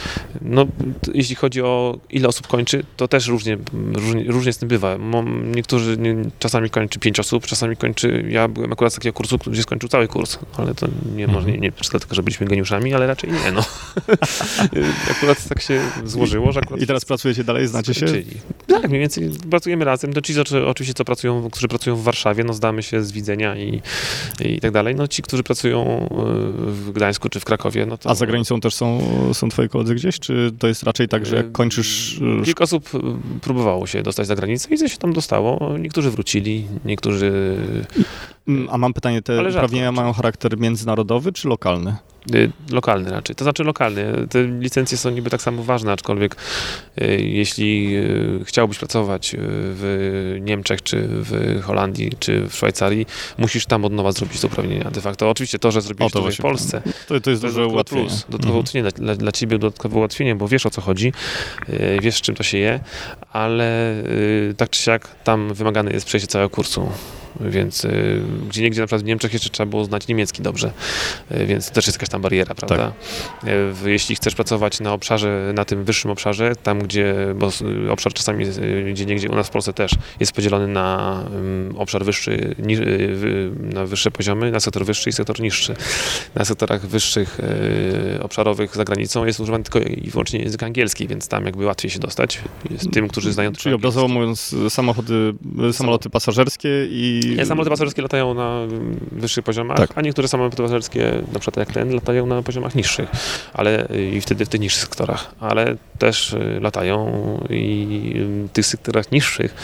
No, jeśli chodzi o ile osób kończy, to też różnie, różnie, różnie z tym bywa. Niektórzy czasami kończy pięć osób, czasami kończy, ja byłem akurat z takiego kursu, gdzie skończył cały kurs, ale to nie, może nie, nie dlatego, że byliśmy geniuszami, ale raczej nie, no. akurat tak się złożyło, że akurat... I teraz pracujecie dalej, znacie się? Tak, mniej więcej pracujemy razem. To ci, oczywiście, co pracują, którzy pracują w Warszawie, no zdamy się z widzenia i, i tak dalej. No ci, którzy pracują w Gdańsku czy w Krakowie. No to... A za granicą też są, są twoi koledzy gdzieś? Czy to jest raczej tak, że jak kończysz... E, kilka osób e, próbowało się dostać za granicę i się tam dostało. Niektórzy wrócili, niektórzy... A mam pytanie, te uprawnienia mają charakter międzynarodowy czy lokalny? Y, lokalny raczej. To znaczy lokalny. Te licencje są niby tak samo ważne, aczkolwiek y, jeśli y, chciałbyś pracować w Niemczech, czy w Holandii, czy w Szwajcarii, musisz tam od nowa zrobić to uprawnienia. De facto oczywiście to, że zrobiłeś to, to w Polsce, to, to jest duże ułatwienie. Plus, dodatkowe mhm. dla, dla ciebie, dodatkowe ułatwienie, bo wiesz o co chodzi, wiesz z czym to się je, ale tak czy siak tam wymagane jest przejście całego kursu więc y, gdzie niegdzie na przykład w Niemczech jeszcze trzeba było znać niemiecki dobrze, y, więc też jest jakaś tam bariera, prawda? Tak. Y, jeśli chcesz pracować na obszarze, na tym wyższym obszarze, tam gdzie, bo obszar czasami gdzie niegdzie u nas w Polsce też jest podzielony na um, obszar wyższy, ni, na wyższe poziomy, na sektor wyższy i sektor niższy. Na sektorach wyższych obszarowych za granicą jest używany tylko i wyłącznie język angielski, więc tam jakby łatwiej się dostać z tym, którzy znają Czyli obrazowo mówiąc samochody, samoloty pasażerskie i nie, samoloty pasażerskie latają na wyższych poziomach, tak. a niektóre samoloty pasażerskie, na przykład jak ten, latają na poziomach niższych, ale i wtedy w tych niższych sektorach, ale też y, latają i w tych sektorach niższych,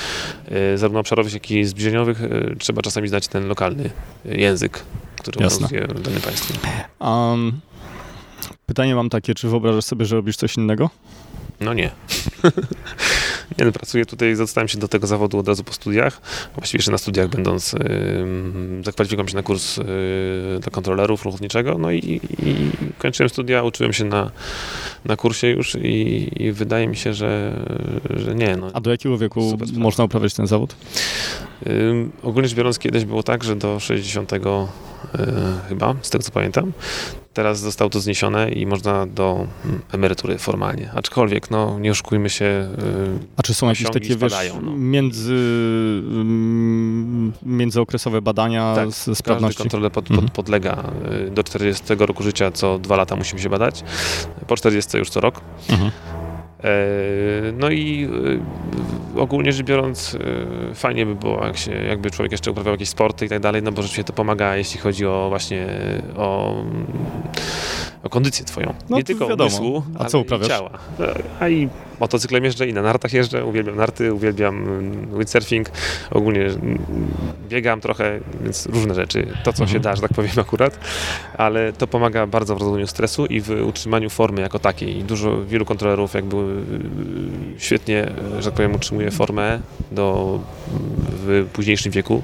y, zarówno obszarowych, jak i zbliżeniowych, y, trzeba czasami znać ten lokalny język, który obowiązuje w danym państwie. Um, pytanie mam takie, czy wyobrażasz sobie, że robisz coś innego? No nie. nie no, pracuję tutaj, zostałem się do tego zawodu od razu po studiach. Właściwie jeszcze na studiach będąc, yy, zakwalifikowałem się na kurs yy, dla kontrolerów lotniczego, no i, i, kończyłem studia, uczyłem się na, na kursie już i, i wydaje mi się, że, że nie. No, A do jakiego wieku można uprawiać ten zawód? Yy, ogólnie rzecz biorąc, kiedyś było tak, że do 60 yy, chyba, z tego co pamiętam, Teraz zostało to zniesione i można do mm, emerytury formalnie. Aczkolwiek, no, nie oszukujmy się. Yy, A czy są jakieś takie spadają, wiesz, no. między, yy, międzyokresowe badania tak, z sprawności? Każdy kontrolę pod, pod, mhm. podlega. Y, do 40 roku życia co dwa lata musimy się badać. Po 40 już co rok. Mhm. E, no i e, ogólnie rzecz biorąc, e, fajnie by było, jak się, jakby człowiek jeszcze uprawiał jakieś sporty i tak dalej, no bo rzeczywiście to pomaga, jeśli chodzi o właśnie o, o kondycję twoją. No, Nie tylko wiadomo. umysłu, A co uprawiasz? ciała. A i motocyklem jeżdżę i na nartach jeżdżę, uwielbiam narty, uwielbiam mm, windsurfing, ogólnie mm, biegam trochę, więc różne rzeczy, to co mhm. się da, że tak powiem akurat, ale to pomaga bardzo w rozwoju stresu i w utrzymaniu formy jako takiej. Dużo, wielu kontrolerów jakby y, świetnie, że tak powiem, utrzymuje formę do, w późniejszym wieku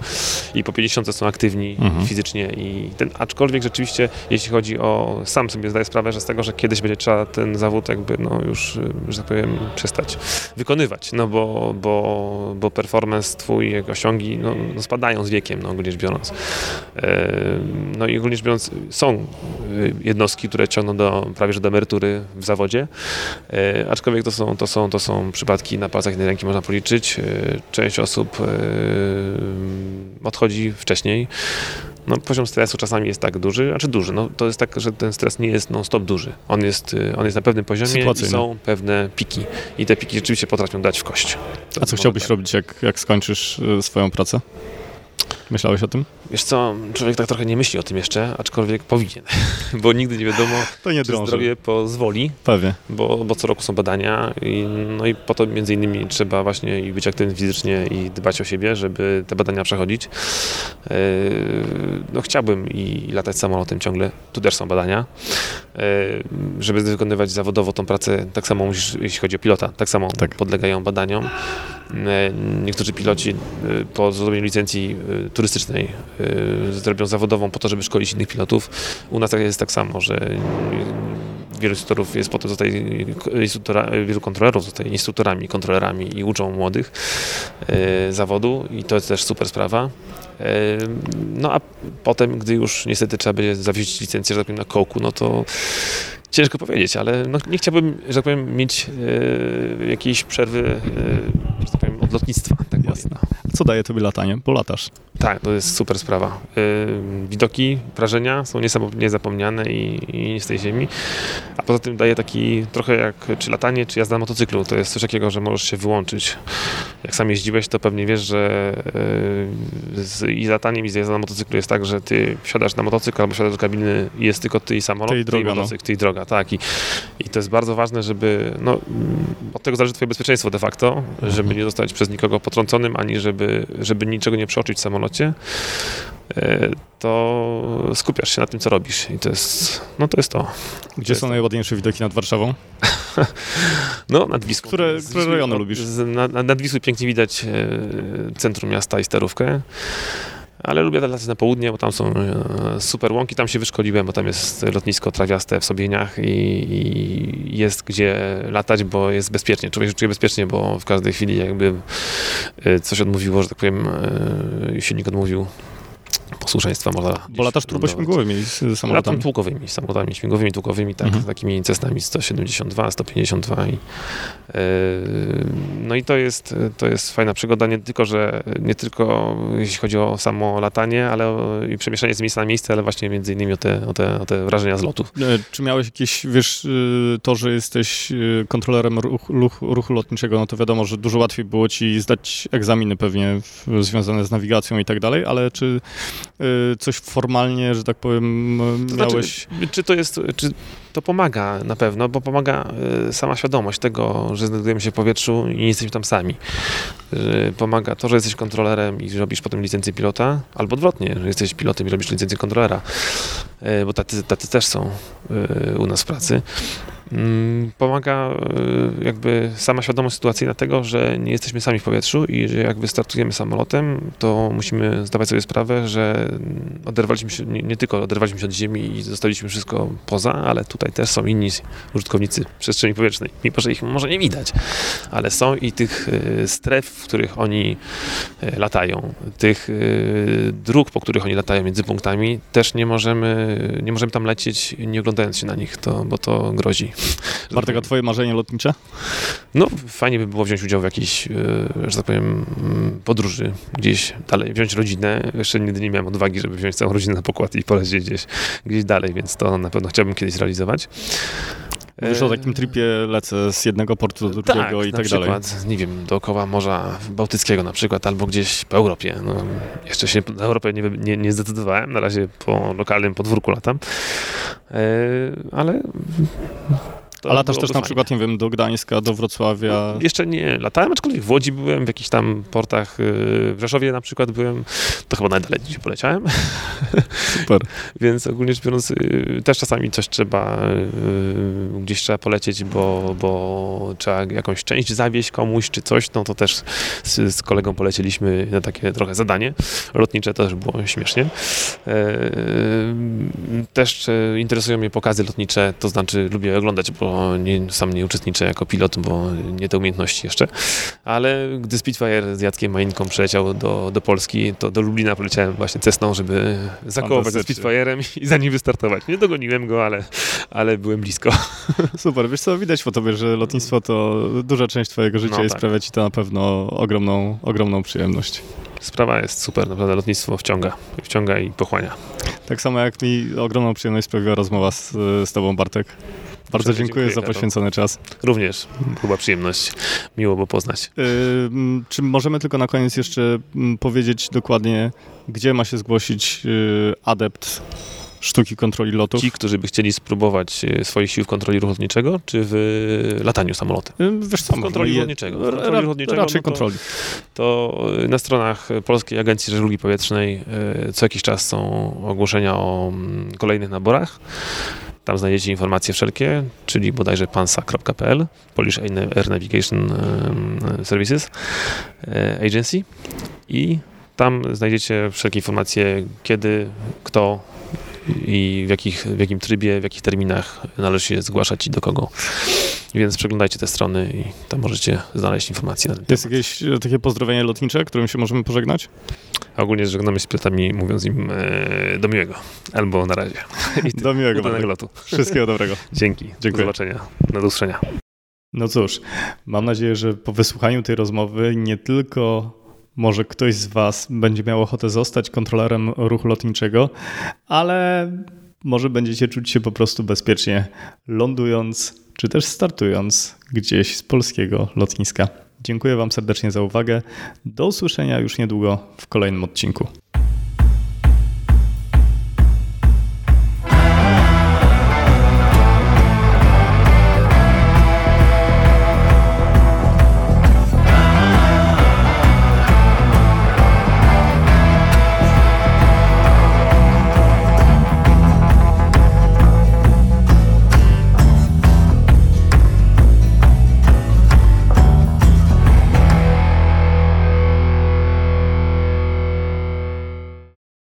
i po 50 są aktywni mhm. fizycznie i ten, aczkolwiek rzeczywiście, jeśli chodzi o, sam sobie zdaję sprawę, że z tego, że kiedyś będzie trzeba ten zawód jakby, no już, y, że tak powiem, przestać wykonywać, no bo, bo, bo performance twój, jak osiągi, no, no spadają z wiekiem, no ogólnie rzecz biorąc. E, no i ogólnie rzecz biorąc, są y, jednostki, które ciągną do, prawie że do emerytury w zawodzie, e, aczkolwiek to są, to, są, to są przypadki na palcach jednej ręki można policzyć. E, część osób odchodzi wcześniej. No, poziom stresu czasami jest tak duży, znaczy duży, no, to jest tak, że ten stres nie jest non-stop duży. On jest, y, on jest na pewnym poziomie i są pewne piki. I te piki rzeczywiście potrafią dać w kość. To A co chciałbyś tak. robić, jak, jak skończysz y, swoją pracę? Myślałeś o tym? Wiesz co, człowiek tak trochę nie myśli o tym jeszcze, aczkolwiek powinien, bo nigdy nie wiadomo, to nie czy drąży. zdrowie pozwoli, Pewnie. Bo, bo co roku są badania i, no i po to między innymi trzeba właśnie i być aktywnym fizycznie i dbać o siebie, żeby te badania przechodzić. Yy, no chciałbym i latać samolotem ciągle, tu też są badania, yy, żeby wykonywać zawodowo tą pracę, tak samo musisz, jeśli chodzi o pilota, tak samo tak. podlegają badaniom. E, niektórzy piloci e, po zrobieniu licencji e, turystycznej zrobią zawodową po to, żeby szkolić innych pilotów. U nas tak jest tak samo, że wielu instruktorów jest po to, zostaje instruktora, wielu kontrolerów zostaje instruktorami, kontrolerami i uczą młodych zawodu i to jest też super sprawa. No a potem, gdy już niestety trzeba będzie zawiesić licencję, że tak powiem, na kołku, no to Ciężko powiedzieć, ale no, nie chciałbym, że tak powiem, mieć e, jakiejś przerwy, e, że tak powiem, od lotnictwa. Tak Jasne. Co daje tobie latanie? Bo latasz. Tak, to jest super sprawa. E, widoki, wrażenia są niezapomniane i, i nie z tej ziemi. A poza tym daje taki trochę jak czy latanie, czy jazda na motocyklu. To jest coś takiego, że możesz się wyłączyć. Jak sam jeździłeś, to pewnie wiesz, że e, z, i z lataniem, i z jazdą na motocyklu jest tak, że ty wsiadasz na motocykl albo wsiadasz do kabiny i jest tylko ty i samolot, ty i, droga, ty i no. motocykl, ty i droga tak. I, I to jest bardzo ważne, żeby, no, od tego zależy twoje bezpieczeństwo de facto, żeby nie zostać przez nikogo potrąconym, ani żeby, żeby niczego nie przeoczyć w samolocie e, to skupiasz się na tym, co robisz i to jest, no to jest to. Gdzie to są najładniejsze widoki nad Warszawą? no, nad Wisłą. Które, które rejony lubisz? Nad, nad Wisły pięknie widać e, centrum miasta i starówkę ale lubię latać na południe, bo tam są e, super łąki, tam się wyszkoliłem, bo tam jest lotnisko trawiaste w Sobieniach i, i jest gdzie latać, bo jest bezpiecznie. Człowiek się czuje bezpiecznie, bo w każdej chwili jakby e, coś odmówiło, że tak powiem, e, silnik odmówił posłuszeństwa można. Bo latasz turbośmigłowymi samolotami? Latam tłukowymi samolotami, śmigłowymi, tłukowymi, tak, mhm. takimi Cessnami 172, 152 i yy, no i to jest, to jest fajna przygoda, nie tylko, że nie tylko jeśli chodzi o samo latanie, ale o, i przemieszczanie z miejsca na miejsce, ale właśnie między innymi o te, o te, o te wrażenia z lotów. E, czy miałeś jakieś, wiesz, y, to, że jesteś kontrolerem ruchu, ruchu, ruchu lotniczego, no to wiadomo, że dużo łatwiej było ci zdać egzaminy pewnie związane z nawigacją i tak dalej, ale czy coś formalnie, że tak powiem, to miałeś... Znaczy, czy to jest, czy to pomaga na pewno, bo pomaga y, sama świadomość tego, że znajdujemy się w powietrzu i nie jesteśmy tam sami. Pomaga to, że jesteś kontrolerem i robisz potem licencję pilota, albo odwrotnie, że jesteś pilotem i robisz licencję kontrolera, y, bo tacy, tacy też są u nas w pracy. Mm, pomaga y, jakby sama świadomość sytuacyjna tego, że nie jesteśmy sami w powietrzu i że jak wystartujemy samolotem, to musimy zdawać sobie sprawę, że oderwaliśmy się, nie, nie, tylko oderwaliśmy się od ziemi i zostawiliśmy wszystko poza, ale tutaj też są inni użytkownicy przestrzeni powietrznej, mimo że ich może nie widać, ale są i tych y, stref, w których oni y, latają, tych dróg, po których oni latają między punktami, też nie możemy, nie możemy tam lecieć nie oglądając się na nich, to, bo to grozi. Bartek, a twoje marzenie lotnicze? No, fajnie by było wziąć udział w jakiejś, e, że tak powiem, mm, podróży gdzieś dalej, wziąć rodzinę. Jeszcze nigdy nie miałem odwagi, żeby wziąć całą rodzinę na pokład i polecieć gdzieś, gdzieś dalej, więc to na pewno chciałbym kiedyś zrealizować. Mówisz o takim tripie lecę z jednego portu do drugiego tak, i tak przykład, dalej. Nie wiem, dookoła Morza Bałtyckiego na przykład, albo gdzieś po Europie. No, jeszcze się na Europę nie, nie, nie zdecydowałem, na razie po lokalnym podwórku latam. E, ale A latasz też na przykład, nie wiem, do Gdańska, do Wrocławia? No, jeszcze nie. Latałem, aczkolwiek w Łodzi byłem, w jakichś tam portach, y, w Rzeszowie na przykład byłem. To chyba najdalej gdzie poleciałem. Super. Więc ogólnie rzecz biorąc, y, też czasami coś trzeba, y, gdzieś trzeba polecieć, bo, bo trzeba jakąś część zawieźć komuś, czy coś, no to też z, z kolegą polecieliśmy na takie trochę zadanie lotnicze, to też było śmiesznie. Też interesują mnie pokazy lotnicze, to znaczy lubię oglądać, bo nie, sam nie uczestniczę jako pilot, bo nie te umiejętności jeszcze. Ale gdy Spitfire z Jackiem Majinką przyleciał do, do Polski, to do Lublina poleciałem właśnie Cessną, żeby zakołować ze Spitfire'em i za nim wystartować. Nie dogoniłem go, ale, ale byłem blisko. Super, wiesz co, widać po tobie, że lotnictwo to duża część twojego życia no, i tak. sprawia ci to na pewno ogromną, ogromną przyjemność. Sprawa jest super, naprawdę lotnictwo wciąga, wciąga i pochłania. Tak samo jak mi ogromną przyjemność sprawiła rozmowa z, z tobą, Bartek. Bardzo dziękuję, dziękuję, za poświęcony czas. Również, chyba przyjemność. Miło było poznać. Yy, czy możemy tylko na koniec jeszcze powiedzieć dokładnie, gdzie ma się zgłosić yy, adept sztuki kontroli lotów. Ci, którzy by chcieli spróbować e, swoich sił w kontroli ruchu lotniczego, czy w lataniu samolotem? Wiesz co, w kontroli je, lotniczego. W kontroli ra, lotniczego raczej no to, kontroli. To na stronach Polskiej Agencji Żeglugi Powietrznej co jakiś czas są ogłoszenia o kolejnych naborach. Tam znajdziecie informacje wszelkie, czyli bodajże pansa.pl, Polish Air Navigation Services e, Agency. I tam znajdziecie wszelkie informacje, kiedy, kto i w, jakich, w jakim trybie, w jakich terminach należy się zgłaszać i do kogo. Więc przeglądajcie te strony i tam możecie znaleźć informacje. Na ten Jest temat. jakieś e, takie pozdrowienie lotnicze, którym się możemy pożegnać? ogólnie żegnamy się z pilotami, mówiąc im e, do miłego. Albo na razie. I do miłego. Udanego lotu. Wszystkiego dobrego. Dzięki. Dziękuję. Do zobaczenia. Do usłyszenia. No cóż, mam nadzieję, że po wysłuchaniu tej rozmowy nie tylko może ktoś z Was będzie miał ochotę zostać kontrolerem ruchu lotniczego, ale może będziecie czuć się po prostu bezpiecznie lądując czy też startując gdzieś z polskiego lotniska. Dziękuję Wam serdecznie za uwagę. Do usłyszenia już niedługo w kolejnym odcinku.